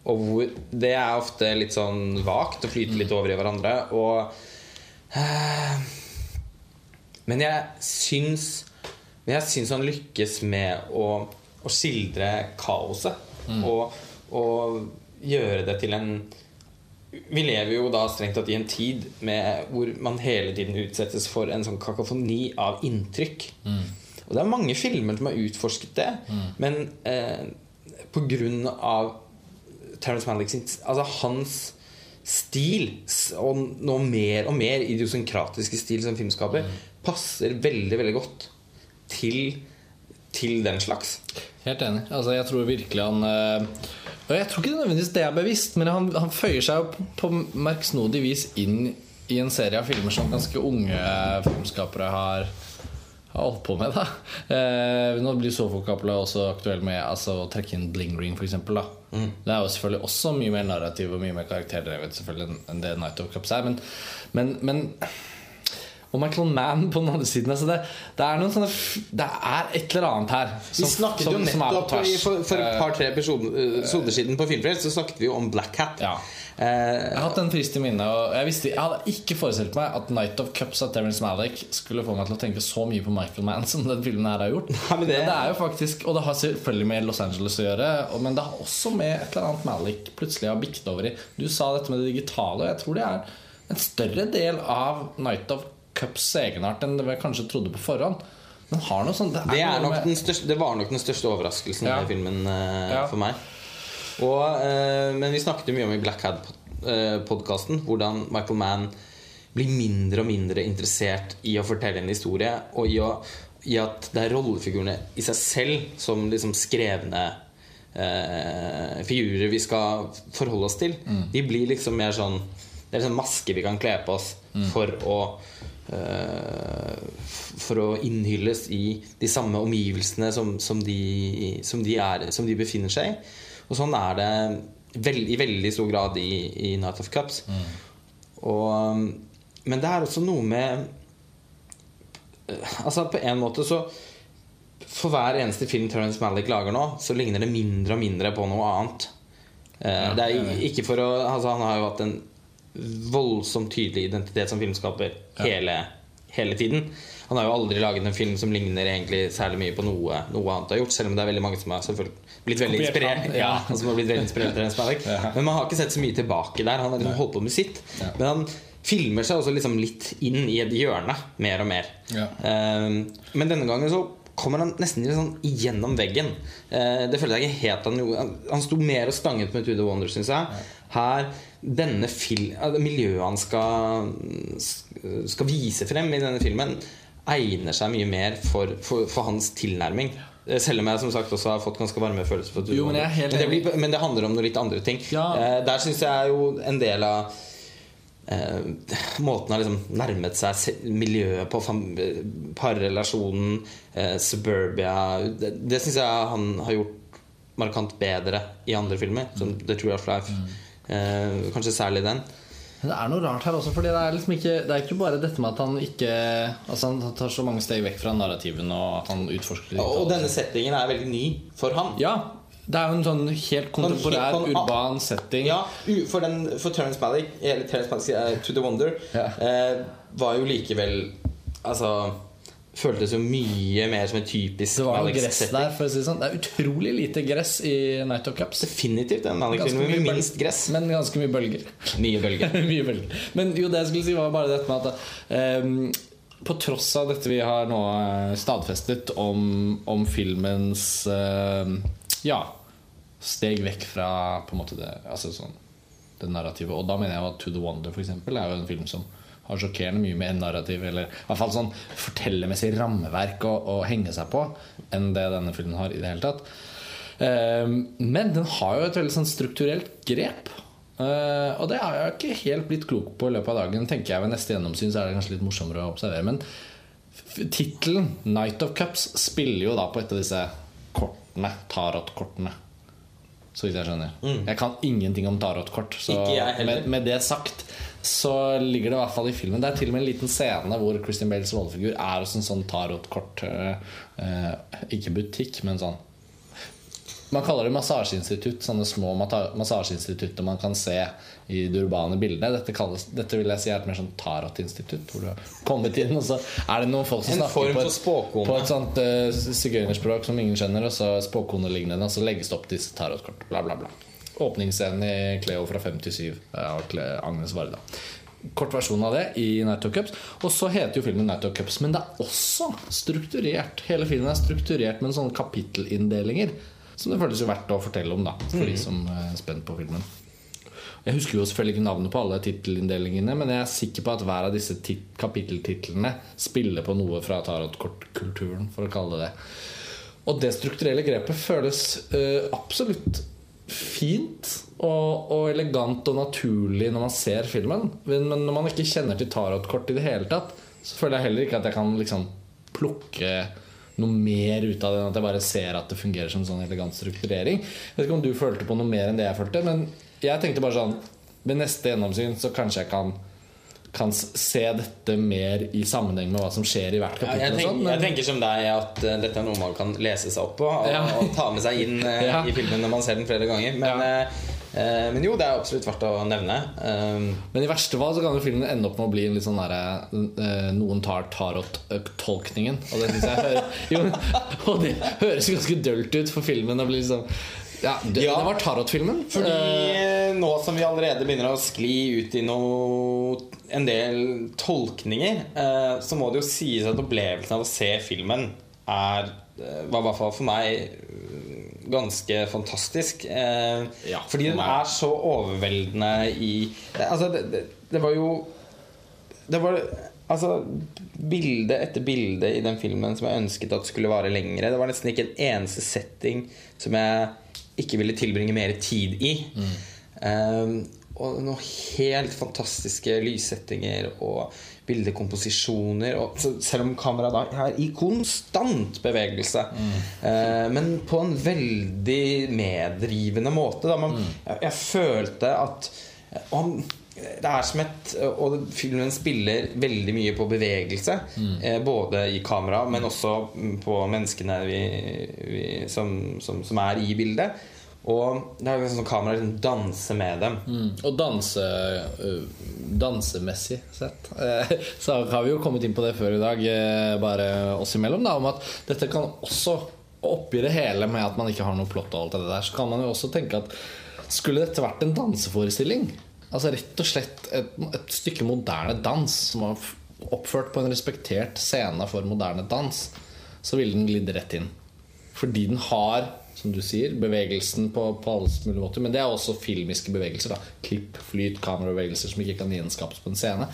og hvor, det er ofte litt sånn vagt og flyter litt over i hverandre. Og eh, men jeg syns Men jeg syns han lykkes med å, å skildre kaoset. Og, og gjøre det til en Vi lever jo da strengt tatt i en tid med, hvor man hele tiden utsettes for en sånn kakofoni av inntrykk. Og det er mange filmer som har utforsket det, men eh, på grunn av Terence Malick sin Altså hans stil, og nå mer og mer idiosynkratiske stil som filmskaper, passer veldig, veldig godt til, til den slags. Helt enig. Altså, jeg tror virkelig han eh, Og jeg tror ikke det nødvendigvis det er bevisst, men han, han føyer seg jo på, på merksnodig vis inn i en serie av filmer som ganske unge filmskapere har har holdt på med. da eh, Nå blir Sofo Coppola også aktuell med altså, å trekke inn Bling Ring, f.eks. Mm. Det er jo selvfølgelig også mye mer narrativ og mye mer karakterdrevet selvfølgelig enn- enn det Night of Cups er. Men, men, men og Michael Mann på den andre siden altså det, det er sånne Det er et eller annet her. Vi snakket som jo nettopp for, for et Eh, par-tre episoder siden på Filmfrelst så snakket vi jo om Black Hat. Ja. Eh, Jeg har hatt en frist i minnet Og jeg, visste, jeg hadde ikke forestilt meg at Night of Cups av Terence Malick skulle få meg til å tenke så mye på Michael Mann som den filmen her har gjort. Men det- det er jo faktisk Og det har selvfølgelig med Los Angeles å gjøre, men det har også med et eller annet Malick plutselig har bikket over i. Du sa dette med det digitale, og jeg tror det er en større del av Night of Cups egenart enn det vi kanskje trodde på forhånd. Den har noe sånt Det, det, er nok med- den største, det var nok den største overraskelsen Ja. i filmen uh, Ja. for meg. Og, uh, men vi snakket mye om i Black Hat-podkasten hvordan Michael Mann blir mindre og mindre interessert i å fortelle en historie, og i, å, i at det er rollefigurene i seg selv som liksom skrevne eh, figurer vi skal forholde oss til. De blir liksom mer sånn Det er liksom masker vi kan kle på oss for å eh, For å innhylles i de samme omgivelsene som, som, de, som, de, er, som de befinner seg i. Og sånn er det veld, i veldig stor grad i, i Night of Cups. Og, men det er også noe med Altså På en måte så For hver eneste film Terence Malick lager nå, så ligner det mindre og mindre på noe annet. Ja, det er ikke for å altså Han har jo hatt en voldsomt tydelig identitet som filmskaper hele, hele tiden. Han har jo aldri laget en film som ligner egentlig særlig mye på noe, noe annet har gjort, selv om det er veldig mange som har blitt veldig inspirert. Ja, ja. som har blitt veldig inspirert. Men man har ikke sett så mye tilbake der. Han har liksom holdt på med sitt. Men han filmer seg også liksom litt inn i et hjørne mer og mer. Ja. Ehm, men denne gangen så kommer han nesten sånn igjennom veggen. Eh, det følte jeg ikke helt han gjorde. Han, sto mer og stanget med Tude Wonder, syns jeg. Her, denne Miljøet han skal, skal vise frem i denne filmen, egner seg mye mer for, for, for hans tilnærming. Selv om jeg som sagt også har fått ganske varme følelser Jo, men men, det blir, men det handler om noe litt andre ting. Ja. Eh, der syns jeg jo en del av eh, måten har liksom nærmet seg miljøet på, parrelasjonen, eh, suburbia Det, det syns jeg han har gjort markant bedre i andre filmer, som The True of Life. Eh, kanskje særlig den. Men det er noe rart her også, Fordi det er liksom ikke Det er ikke bare dette med at han ikke Altså han tar så mange steg vekk fra narrativen, og at han utforsker litt. Og denne settingen er veldig ny for han. Ja, det er jo en sånn helt kontemporær, Sånn urban setting. Ja, for, den, for Terence Malick, eller Terence Malick uh, To The Wonder, Ja. eh, var jo likevel Altså Føltes jo mye mer som en typisk Det var jo gress der, for å si det sånn. Det er utrolig lite gress i Night of Cups. Definitivt en Malick-film Ganske med minst gress. Men ganske mye bølger. Mye bølger. mye bølger. Men jo, det jeg skulle si, var bare dette med at um, på tross av dette vi har nå eh, stadfestet om, om filmens uh, Ja, steg vekk fra på en måte det, altså sånn, det narrativet. Og da mener jeg at To The Wonder for eksempel, er jo en film som har sjokkerende mye med narrativ, eller i hvert fall sånn fortellermessig rammeverk å, å henge seg på, enn det denne filmen har i det hele tatt. Ehm, men den har jo et veldig sånn strukturelt grep. Eh, og det har jeg ikke helt blitt klok på i løpet av dagen. Tenker jeg Ved neste gjennomsyn så er det kanskje litt morsommere å observere. Men tittelen 'Night of Cups' spiller jo da på et av disse kortene. Tarot-kortene. Så vidt jeg skjønner. Jeg kan ingenting om tarotkort. Så Mm. Med, med det sagt så ligger det i hvert fall i filmen. Det er til og med en liten scene hvor Christian Bales rollefigur er hos en sånn tarotkort eh, eh, Ikke butikk, men sånn man kaller det massasjeinstitutt. Sånne små massasjeinstitutter man kan se i det urbane bildet. Dette, kalles, dette vil jeg si er et mer sånn tarotinstitutt. Hvor du har kommet inn, og så er det noen folk som snakker på et, på et sånt uh, sigøynerspråk som ingen skjønner, og så spåkonelignende, og så legges det opp disse tarotkort. Bla, bla, bla. Åpningsscenen i Cleo fra 5 til 7 av Agnes Varda. Kort versjon av det i Night of Cups. Og så heter jo filmen Night of Cups, men det er også strukturert. Hele filmen er strukturert med sånne kapittelinndelinger. Som det føles jo verdt å fortelle om, da for de som er spent på filmen. Jeg husker jo selvfølgelig ikke navnet på alle tittelinndelingene, men jeg er sikker på at hver av disse kapitteltitlene spiller på noe fra tarotkortkulturen, for å kalle det det. Og det strukturelle grepet føles uh, absolutt fint og, og elegant og naturlig når man ser filmen. Men, men når man ikke kjenner til tarotkort i det hele tatt, så føler jeg heller ikke at jeg kan liksom plukke noe mer ut av det enn at jeg bare ser at det fungerer som sånn elegant strukturering. Jeg vet ikke om du følte på noe mer enn det jeg følte, men jeg tenkte bare sånn Ved neste gjennomsyn så kanskje jeg kan kan se dette mer i sammenheng med hva som skjer i hvert Ja, jeg, og tenker, sånn, jeg tenker som deg at uh, dette er noe man kan lese seg opp på og, Ja. og ta med seg inn uh, Ja. i filmen når man ser den flere ganger. Men, eh, men jo, det er absolutt verdt å nevne. Um, Men i verste fall så kan jo filmen ende opp med å bli en litt sånn derre Noen tar tarot-tolkningen. Og det synes jeg hører, jo, det høres ganske dølt ut for filmen å bli liksom Ja, det, Ja. det var tarot-filmen. fordi Eh, eh, nå som vi allerede begynner å skli ut i noe, en del tolkninger, eh, så må det jo sies at opplevelsen av å se filmen er var i hvert fall for meg ganske fantastisk. Eh, Ja, fordi den er så overveldende i Altså, det, det, det var jo Det var altså bilde etter bilde i den filmen som jeg ønsket at skulle vare lengre. Det var nesten ikke en eneste setting som jeg ikke ville tilbringe mer tid i. Um, og noen helt fantastiske lyssettinger og bildekomposisjoner. Og, selv om kameraet da er i konstant bevegelse. eh, men på en veldig meddrivende måte. Da. Man, jeg, jeg følte at og han, det er som et Og filmen spiller veldig mye på bevegelse. Mm. både i kamera, men også mm, på menneskene vi, vi, som, som, som er i bildet. Og det er jo sånn kameraet liksom danser med dem. Og danse, øh, dansemessig sett eh, så har vi jo kommet inn på det før i dag, eh, bare oss imellom, da, om at dette kan også oppi det hele med at man ikke har noe plott og alt det der, så kan man jo også tenke at skulle dette vært en danseforestilling? Altså rett og slett et, et stykke moderne dans som var oppført på en respektert scene for moderne dans, så ville den glidd rett inn. Fordi den har, som du sier, bevegelsen på, på alle mulige måter. Men det er også filmiske bevegelser. da Klipp, flyt, kamerabevegelser som ikke kan gjenskapes på en scene.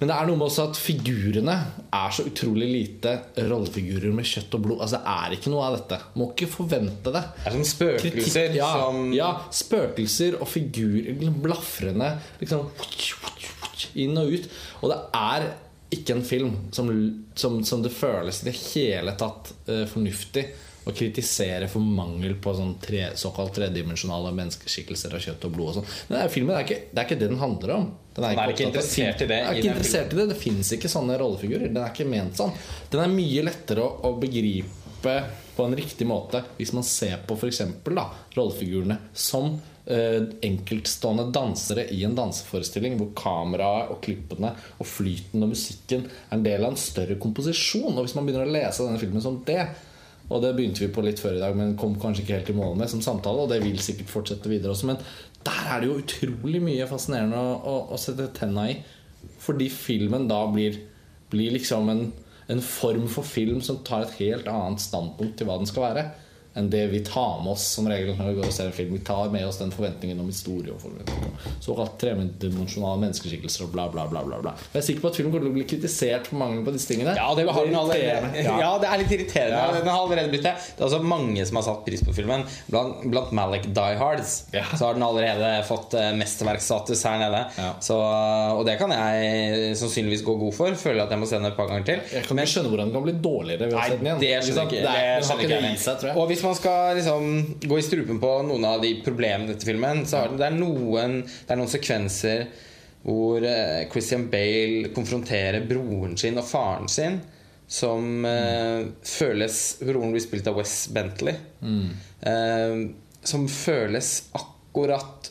Men det er noe med også at figurene er så utrolig lite rollefigurer med kjøtt og blod. Altså Det er ikke noe av dette. Må ikke forvente det. Det er sånn spøkelser Kritikk- ja, som ja, spøkelser og figurer blafrende liksom inn og ut. Og det er ikke en film som, som, som det føles i det hele tatt uh, fornuftig å kritisere for mangel på sånn tre, såkalt tredimensjonale menneskeskikkelser av kjøtt og blod. og sånn Men det er, filmen, det, er ikke, det er ikke det den handler om. Den Den er ikke interessert i det Den er ikke interessert i det Det fins ikke sånne rollefigurer. Den er ikke ment sånn. Den er mye lettere å, å begripe på en riktig måte hvis man ser på f.eks. rollefigurene som eh, enkeltstående dansere i en danseforestilling hvor kameraet og klippene og flyten og musikken er en del av en større komposisjon. Og hvis man begynner å lese denne filmen som det og det begynte vi på litt før i dag, men kom kanskje ikke helt i mål med som samtale. Og det vil sikkert fortsette videre også. Men der er det jo utrolig mye fascinerende å, å, å sette tenna i. Fordi filmen da blir, blir liksom en, en form for film som tar et helt annet standpunkt til hva den skal være. Enn det vi tar med oss som regel når vi går og ser en film. Vi tar med oss den forventningen om historie og såkalt tremedimensjonale menneskeskikkelser og bla, bla, bla. bla, bla. Jeg er sikker på at filmen kommer til å bli kritisert for mangelen på disse tingene. Ja, det har den allerede. irriterende. Ja. det er litt irriterende. Ja. Den har allerede blitt det. Det er også mange som har satt pris på filmen. Blant, blant Malik Diehards Ja. så har den allerede fått eh, mesterverksstatus her nede. Ja. Så, og det kan jeg sannsynligvis gå god for. Føler at jeg må se den et par ganger til. Jeg kan ikke skjønne hvordan den kan bli dårligere ved å se den igjen. det skjønner jeg ikke. Det er- Det det. Og hvis man skal liksom gå i strupen på noen av de problemene i dette filmen, så er det, det, er noen, det er noen sekvenser hvor eh, Christian Bale konfronterer broren sin og faren sin. Som eh, føles Broren blir spilt av Wes Bentley. Eh, som føles akkurat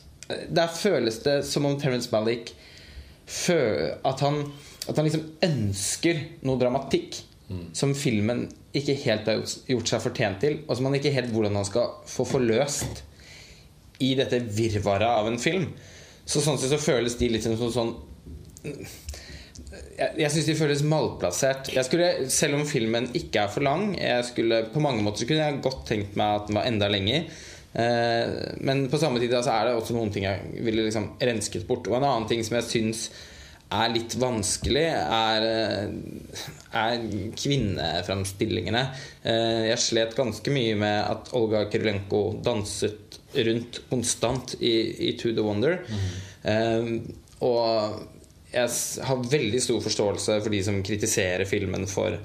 Der føles det som om Terence Malick at han, at han liksom ønsker noe dramatikk som filmen ikke helt har gjort- seg fortjent til, og som han ikke helt hvordan han skal få forløst i dette virvaret av en film. Så sånn sett så føles de litt som sånn, sånn jeg, jeg syns de føles malplassert. Skulle, selv om filmen ikke er for lang skulle, På mange måter så kunne jeg godt tenkt meg at den var enda lenger. Eh, men på samme tid så er det også noen ting jeg ville liksom rensket bort. Og en annen ting som jeg syns er litt vanskelig, er, eh, er kvinneframstillingene. Eh, jeg slet ganske mye med at Olga Kirilenko danset rundt konstant i, i To The Wonder. Mm. og jeg har veldig stor forståelse for de som kritiserer filmen for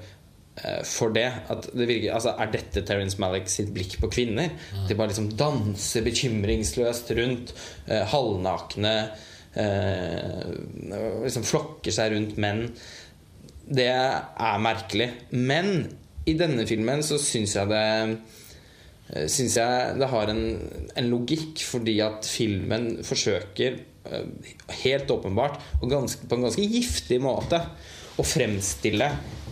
for det. At det virker, altså, er dette Terence Malick sitt blikk på kvinner? De bare liksom danser bekymringsløst rundt, eh, halvnakne, eh, liksom flokker seg rundt menn. Det er merkelig. Men i denne filmen så syns jeg det eh, Syns jeg det har en, en logikk, fordi at filmen forsøker eh, helt åpenbart og ganske, på en ganske giftig måte å fremstille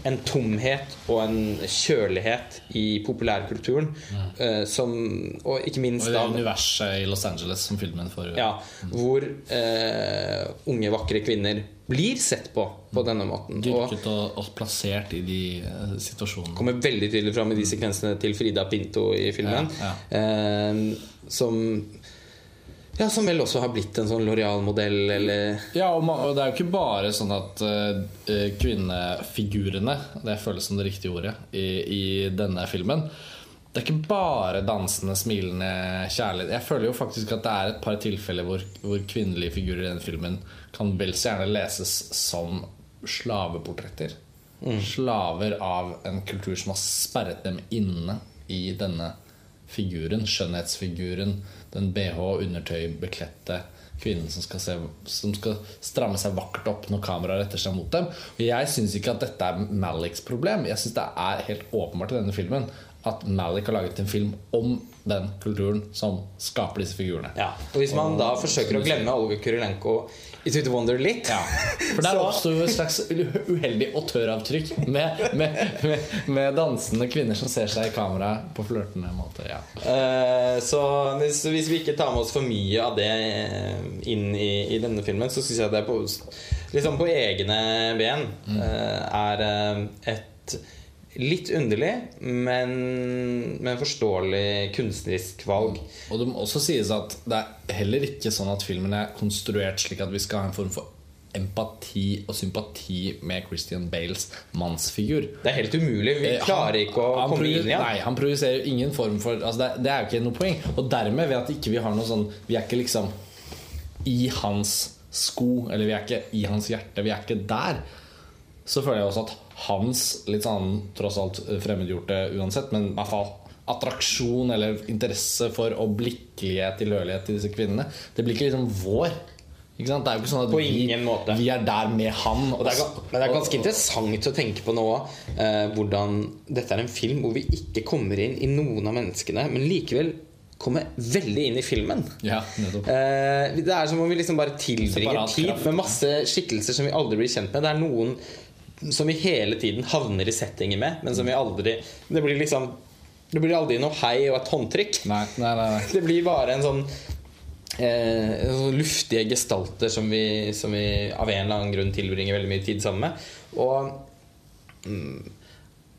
en tomhet og en kjølighet i populærkulturen eh, som Og ikke minst Og det da universet i Los Angeles som filmen får ja, hvor uh, unge, vakre kvinner blir sett på på denne måten. Dyrket og, og plassert i de uh, situasjonene. kommer veldig tydelig fram i de sekvensene til Frida Pinto i filmen. Ja, Eh, som ja, som vel også har blitt en sånn Loreal-modell, eller Ja, og, man, og det er jo ikke bare sånn at uh, kvinnefigurene Det føles som det riktige ordet i, i denne filmen. Det er ikke bare dansende, smilende kjærlighet. Jeg føler jo faktisk at det er et par tilfeller hvor, hvor kvinnelige figurer i denne filmen kan vel så gjerne leses som slaveportretter. Slaver av en kultur som har sperret dem inne i denne figuren. Skjønnhetsfiguren. Den bh- undertøybekledte kvinnen som skal, se, som skal stramme seg vakkert opp når kameraet retter seg mot dem. Og jeg syns ikke at dette er Maliks problem. Jeg syns det er helt åpenbart i denne filmen at Malik har laget en film om den kulturen som skaper disse figurene. Ja. Og hvis man da forsøker å glemme Olga Kurilenko i Twitter Wonder litt Ja, For der oppsto jo et slags uheldig autøravtrykk med, med, med, med dansende kvinner som ser seg i kamera på flørtende måte. Ja. Uh, Så hvis, hvis vi ikke tar med oss for mye av det eh, inn i, i denne filmen, så syns jeg det på, liksom på egne ben uh, er et litt underlig, men, men forståelig kunstnerisk valg. Og det må også sies at det er heller ikke sånn at filmen er konstruert slik at vi skal ha en form for empati og sympati med Christian Bales mannsfigur. Det er helt umulig. Vi Eh, klarer ikke å han komme inn igjen. Nei, han produserer jo ingen form for altså det, det er jo ikke noe poeng. Og dermed, ved at ikke vi har noe sånn Vi er ikke liksom i hans sko, eller vi er ikke i hans hjerte. Vi er ikke der. Så føler jeg også at hans litt sånn tross alt fremmedgjorte uansett, men i hvert fall attraksjon eller interesse for og blikkelighet, tilhørighet til disse kvinnene, det blir ikke liksom vår. Ikke sant? Det er jo ikke sånn at På vi, måte. vi er der med han. Og det er, men det er ganske interessant å tenke på nå eh, hvordan dette er en film hvor vi ikke kommer inn i noen av menneskene, men likevel kommer veldig inn i filmen. Ja. Eh, det er som om vi liksom bare tilbringer tid med masse skikkelser som vi aldri blir kjent med. Det er noen som vi hele tiden havner i settinger med, men som vi aldri Det blir liksom Det blir aldri noe hei og et håndtrykk. Nei, nei, nei. Det blir bare en sånn eh, sånn luftige gestalter som vi, som vi av en eller annen grunn tilbringer veldig mye tid sammen med. Og, mm,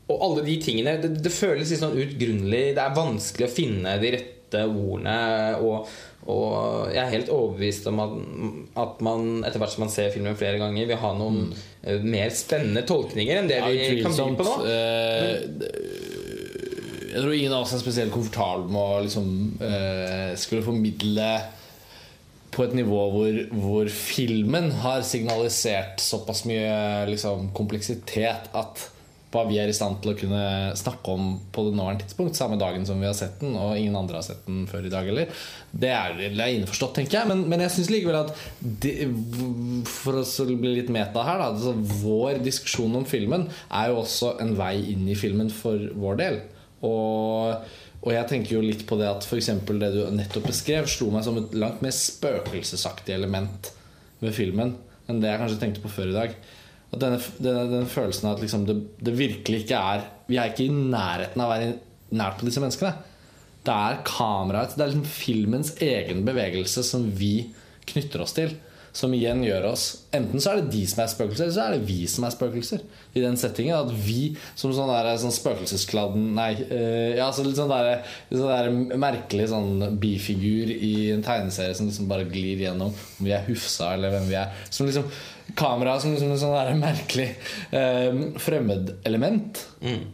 og alle de tingene Det, det føles litt sånn utgrunnelig. Det er vanskelig å finne de rette ordene. Og, og jeg er helt overbevist om at, at man etter hvert som man ser filmen flere ganger, vil ha noen mm. mer spennende tolkninger enn det Ja, vi kan by på nå. Uh, jeg tror ingen av oss er spesielt komfortabel med å liksom, uh, skulle formidle på et nivå hvor, hvor filmen har signalisert såpass mye liksom, kompleksitet at hva vi er i stand til å kunne snakke om på det nåværende tidspunkt, samme dagen som vi har sett den, og ingen andre har sett den før i dag heller, det er, det er innforstått, tenker jeg. Men, men jeg syns likevel at det, For å bli litt meta her, da, altså vår diskusjon om filmen er jo også en vei inn i filmen for vår del. Og, og jeg tenker jo litt på det at f.eks. det du nettopp beskrev, slo meg som et langt mer spøkelsesaktig element ved filmen enn det jeg kanskje tenkte på før i dag. At denne, denne, denne følelsen av at liksom det, det virkelig ikke er Vi er ikke i nærheten av å være nært på disse menneskene. Det er kameraet, det er liksom filmens egen bevegelse som vi knytter oss til. Som igjen gjør oss Enten så er det de som er spøkelser, eller så er det vi som er spøkelser. I den settingen At vi som sånn, der, sånn spøkelseskladden Nei, uh, ja, så litt sånn, der, sånn der merkelig sånn bifigur i en tegneserie som liksom bare glir gjennom om vi er Hufsa eller hvem vi er. Som liksom Kamera som liksom en sånn der merkelig uh, fremmedelement.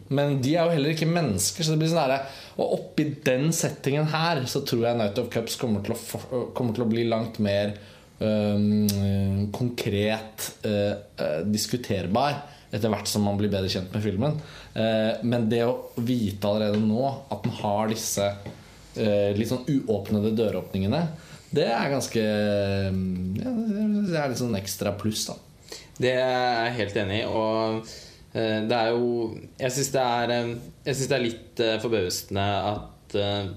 Men de er jo heller ikke mennesker, så det blir sånn derre Og oppi den settingen her så tror jeg Night of Cups kommer til å, for, kommer til å bli langt mer øhm, konkret øh, øh, diskuterbar etter hvert som man blir bedre kjent med filmen. Uh, men det å vite allerede nå at den har disse uh, litt sånn uåpnede døråpningene, det er ganske ja, Det er litt sånn ekstra pluss, da. Det er jeg helt enig i. Og eh, det er jo Jeg syns det eh, det er litt eh, forbausende at eh,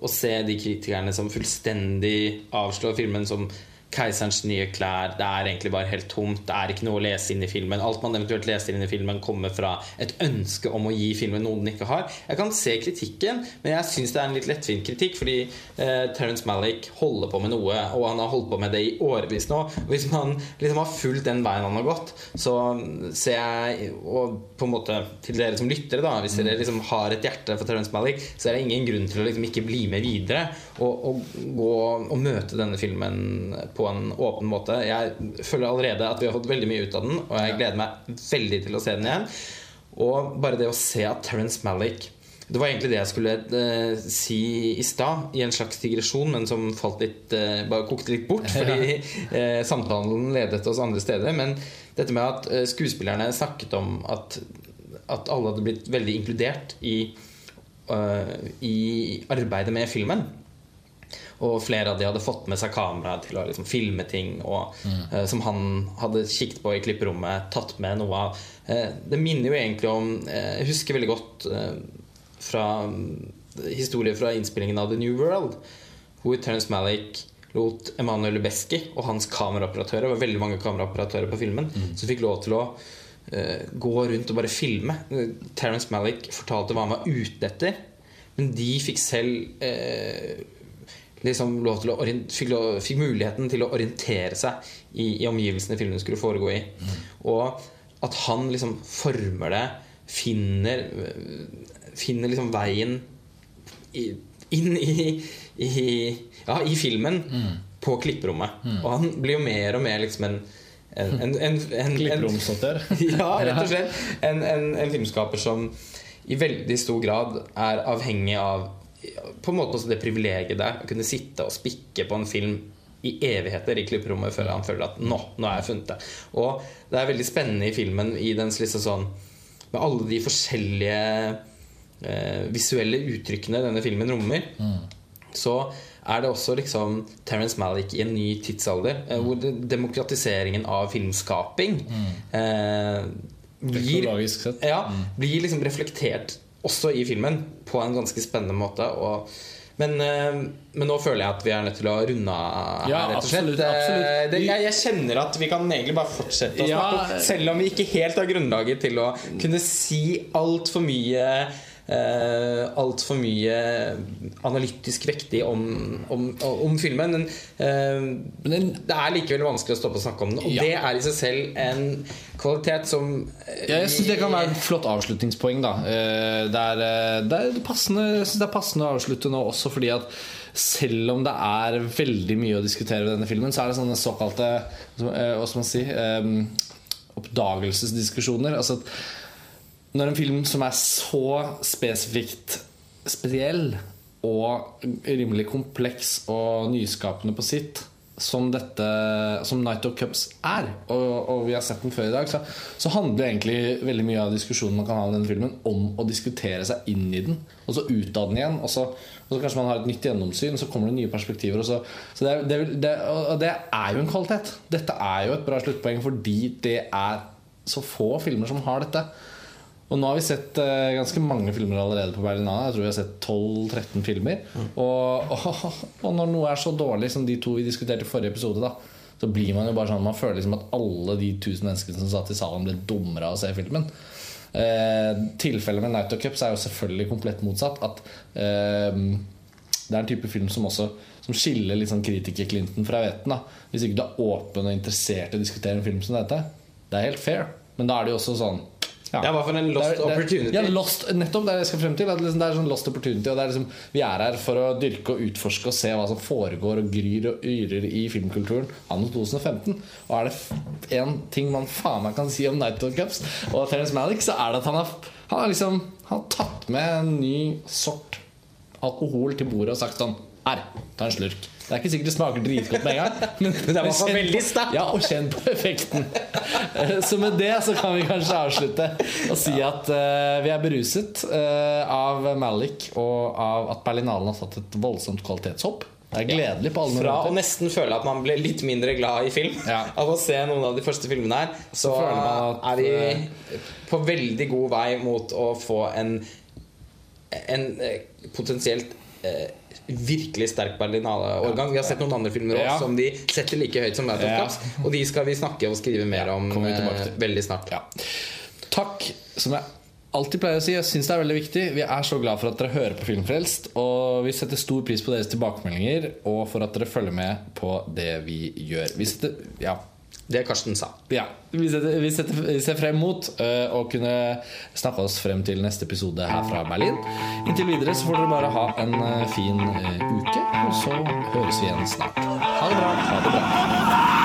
å se de kritikerne som fullstendig avslår filmen som Keiserens nye klær. Det er egentlig bare helt tomt. Det er ikke noe å lese inn i filmen. Alt man eventuelt leser inn i filmen, kommer fra et ønske om å gi filmen noe den ikke har. Jeg kan se kritikken, men jeg syns det er en litt lettvint kritikk, fordi eh, Terence Malick holder på med noe, og han har holdt på med det i årevis nå. Og hvis man liksom har fulgt den veien han har gått, så ser jeg Og på en måte til dere som lyttere, da, hvis dere liksom har et hjerte for Terence Malick, så er det ingen grunn til å liksom ikke bli med videre og, og gå og møte denne filmen på en åpen måte. Jeg føler allerede at vi har fått veldig mye ut av den, og jeg gleder meg veldig til å se den igjen. Og bare det å se at Terence Malick det var egentlig det jeg skulle eh, si i stad, i en slags digresjon, men som falt litt, eh, bare kokte litt bort fordi eh, samtalen ledet oss andre steder. Men dette med at eh, skuespillerne snakket om at, at alle hadde blitt veldig inkludert i, uh, i arbeidet med filmen. Og flere av de hadde fått med seg kamera til å liksom filme ting og, eh, som han hadde kikket på i klipperommet, tatt med noe av. Uh, det minner jo egentlig om eh, Jeg husker veldig godt fra mm, historie fra innspillingen av The New World, hvor Terence Malick lot Emanuel Lubeski og hans kameraoperatører Det var veldig mange kameraoperatører på filmen som fikk lov til å gå rundt og bare filme. Terence Malick fortalte hva han var ute etter, men de fikk selv eh, liksom lov til å fikk, lov, fikk muligheten til å orientere seg i, i omgivelsene filmen skulle foregå i. Og at han liksom former det, finner, finner liksom veien i, inn i, i, ja, i filmen på klipperommet. Og han blir jo mer og mer liksom en en, en, en, en, Klipperomsnotør. ja, rett og slett. En, en, en filmskaper som i veldig stor grad er avhengig av på en måte også det privilegiet der å kunne sitte og spikke på en film i evigheter i klipperommet før han føler at nå, nå har jeg funnet det. Og det er veldig spennende i filmen i dens liksom sånn Med alle de forskjellige eh, visuelle uttrykkene denne filmen rommer, så er det også liksom Terence Malick i en ny tidsalder, eh, hvor demokratiseringen av filmskaping eh, blir, Teknologisk sett. ja, blir liksom reflektert også i filmen på en ganske spennende måte. Og, men, eh, men nå føler jeg at vi er nødt til å runde av her, Ja, rett og slett. absolutt, Eh, absolutt. Det, jeg, jeg kjenner at vi kan egentlig bare fortsette å snakke ja. Selv om vi ikke helt har grunnlaget til å kunne si altfor mye Uh, Altfor mye analytisk vektig om, om, om filmen. Men, eh, Men den, det er likevel vanskelig å stoppe å snakke om den. Og Ja. det er i seg selv en kvalitet som eh, Ja, jeg syns det kan være et flott avslutningspoeng. da Eh, Det er, eh, det er, passende, jeg synes det er passende å avslutte nå også fordi at selv om det er veldig mye å diskutere ved denne filmen, så er det sånne såkalte eh, Hva skal man si eh, Oppdagelsesdiskusjoner. Altså at når en film som er så spesifikt spesiell og rimelig kompleks og nyskapende på sitt som dette Som Night of Cups er, og, og vi har sett den før i dag, så, så handler egentlig veldig mye av diskusjonen man kan ha i denne filmen, om å diskutere seg inn i den, og så ut av den igjen. Og så, og så kanskje man har et nytt gjennomsyn, og så kommer det nye perspektiver. Og så, så det, det, det, og det er jo en kvalitet. Dette er jo et bra sluttpoeng fordi det er så få filmer som har dette. Og nå har vi sett uh, ganske mange filmer allerede på Berlinale. Jeg tror vi har sett 12-13 filmer. Og, og, og når noe er så dårlig som de to vi diskuterte i forrige episode, da så blir man jo bare sånn Man føler liksom at alle de tusen menneskene som satt i salen, ble dummere av å se filmen. Eh, tilfellet med Night of Cups er jo selvfølgelig komplett motsatt. At eh, det er en type film som også Som skiller litt sånn kritiker-Clinton fra veten. da Hvis ikke du er åpen og interessert i å diskutere en film som dette. Det er helt fair, men da er det jo også sånn ja. Det for i en lost Det er- det er- opportunity. Ja, lost, nettopp det jeg skal frem til. At liksom det er sånn lost opportunity. Og er liksom, vi er her for å dyrke og utforske og se hva som foregår og gryr og yrer i filmkulturen anno 2015. Og er det én ting man faen meg kan si om Night of Cups og Terence Malick, så er det at han har, han har liksom Han har tatt med en ny sort alkohol til bordet og sagt sånn Her, ta en slurk. Det er ikke sikkert det smaker dritgodt med en gang, men, det er kjenn veldig sterkt. Ja, og kjenn på effekten. Eh, Så med det så kan vi kanskje avslutte og si at uh, vi er beruset uh, av Malik og av at Berlinalen har satt et voldsomt kvalitetshopp. Det er gledelig på alle Fra å nesten føle at man ble litt mindre glad i film Ja. av å se noen av de første filmene her, så, så at, er vi på veldig god vei mot å få en, en potensielt eh, virkelig sterk Berlinale-årgang. Vi har sett noen andre filmer også som de setter like høyt som Night of. Cups, og de skal vi snakke og skrive mer om eh, veldig snart. Ja. Takk, som jeg alltid pleier å si. Jeg syns det er veldig viktig. Vi er så glad for at dere hører på Filmfrelst. Og vi setter stor pris på deres tilbakemeldinger og for at dere følger med på det vi gjør. Vi setter, ja, Det Karsten sa. Ja, vi, setter, vi, setter, vi ser frem mot uh, å kunne snakke oss frem til neste episode her fra Berlin. Inntil videre så får dere bare ha en uh, fin uh, uke, og så høres vi igjen snart. Ha det bra. Ha det bra.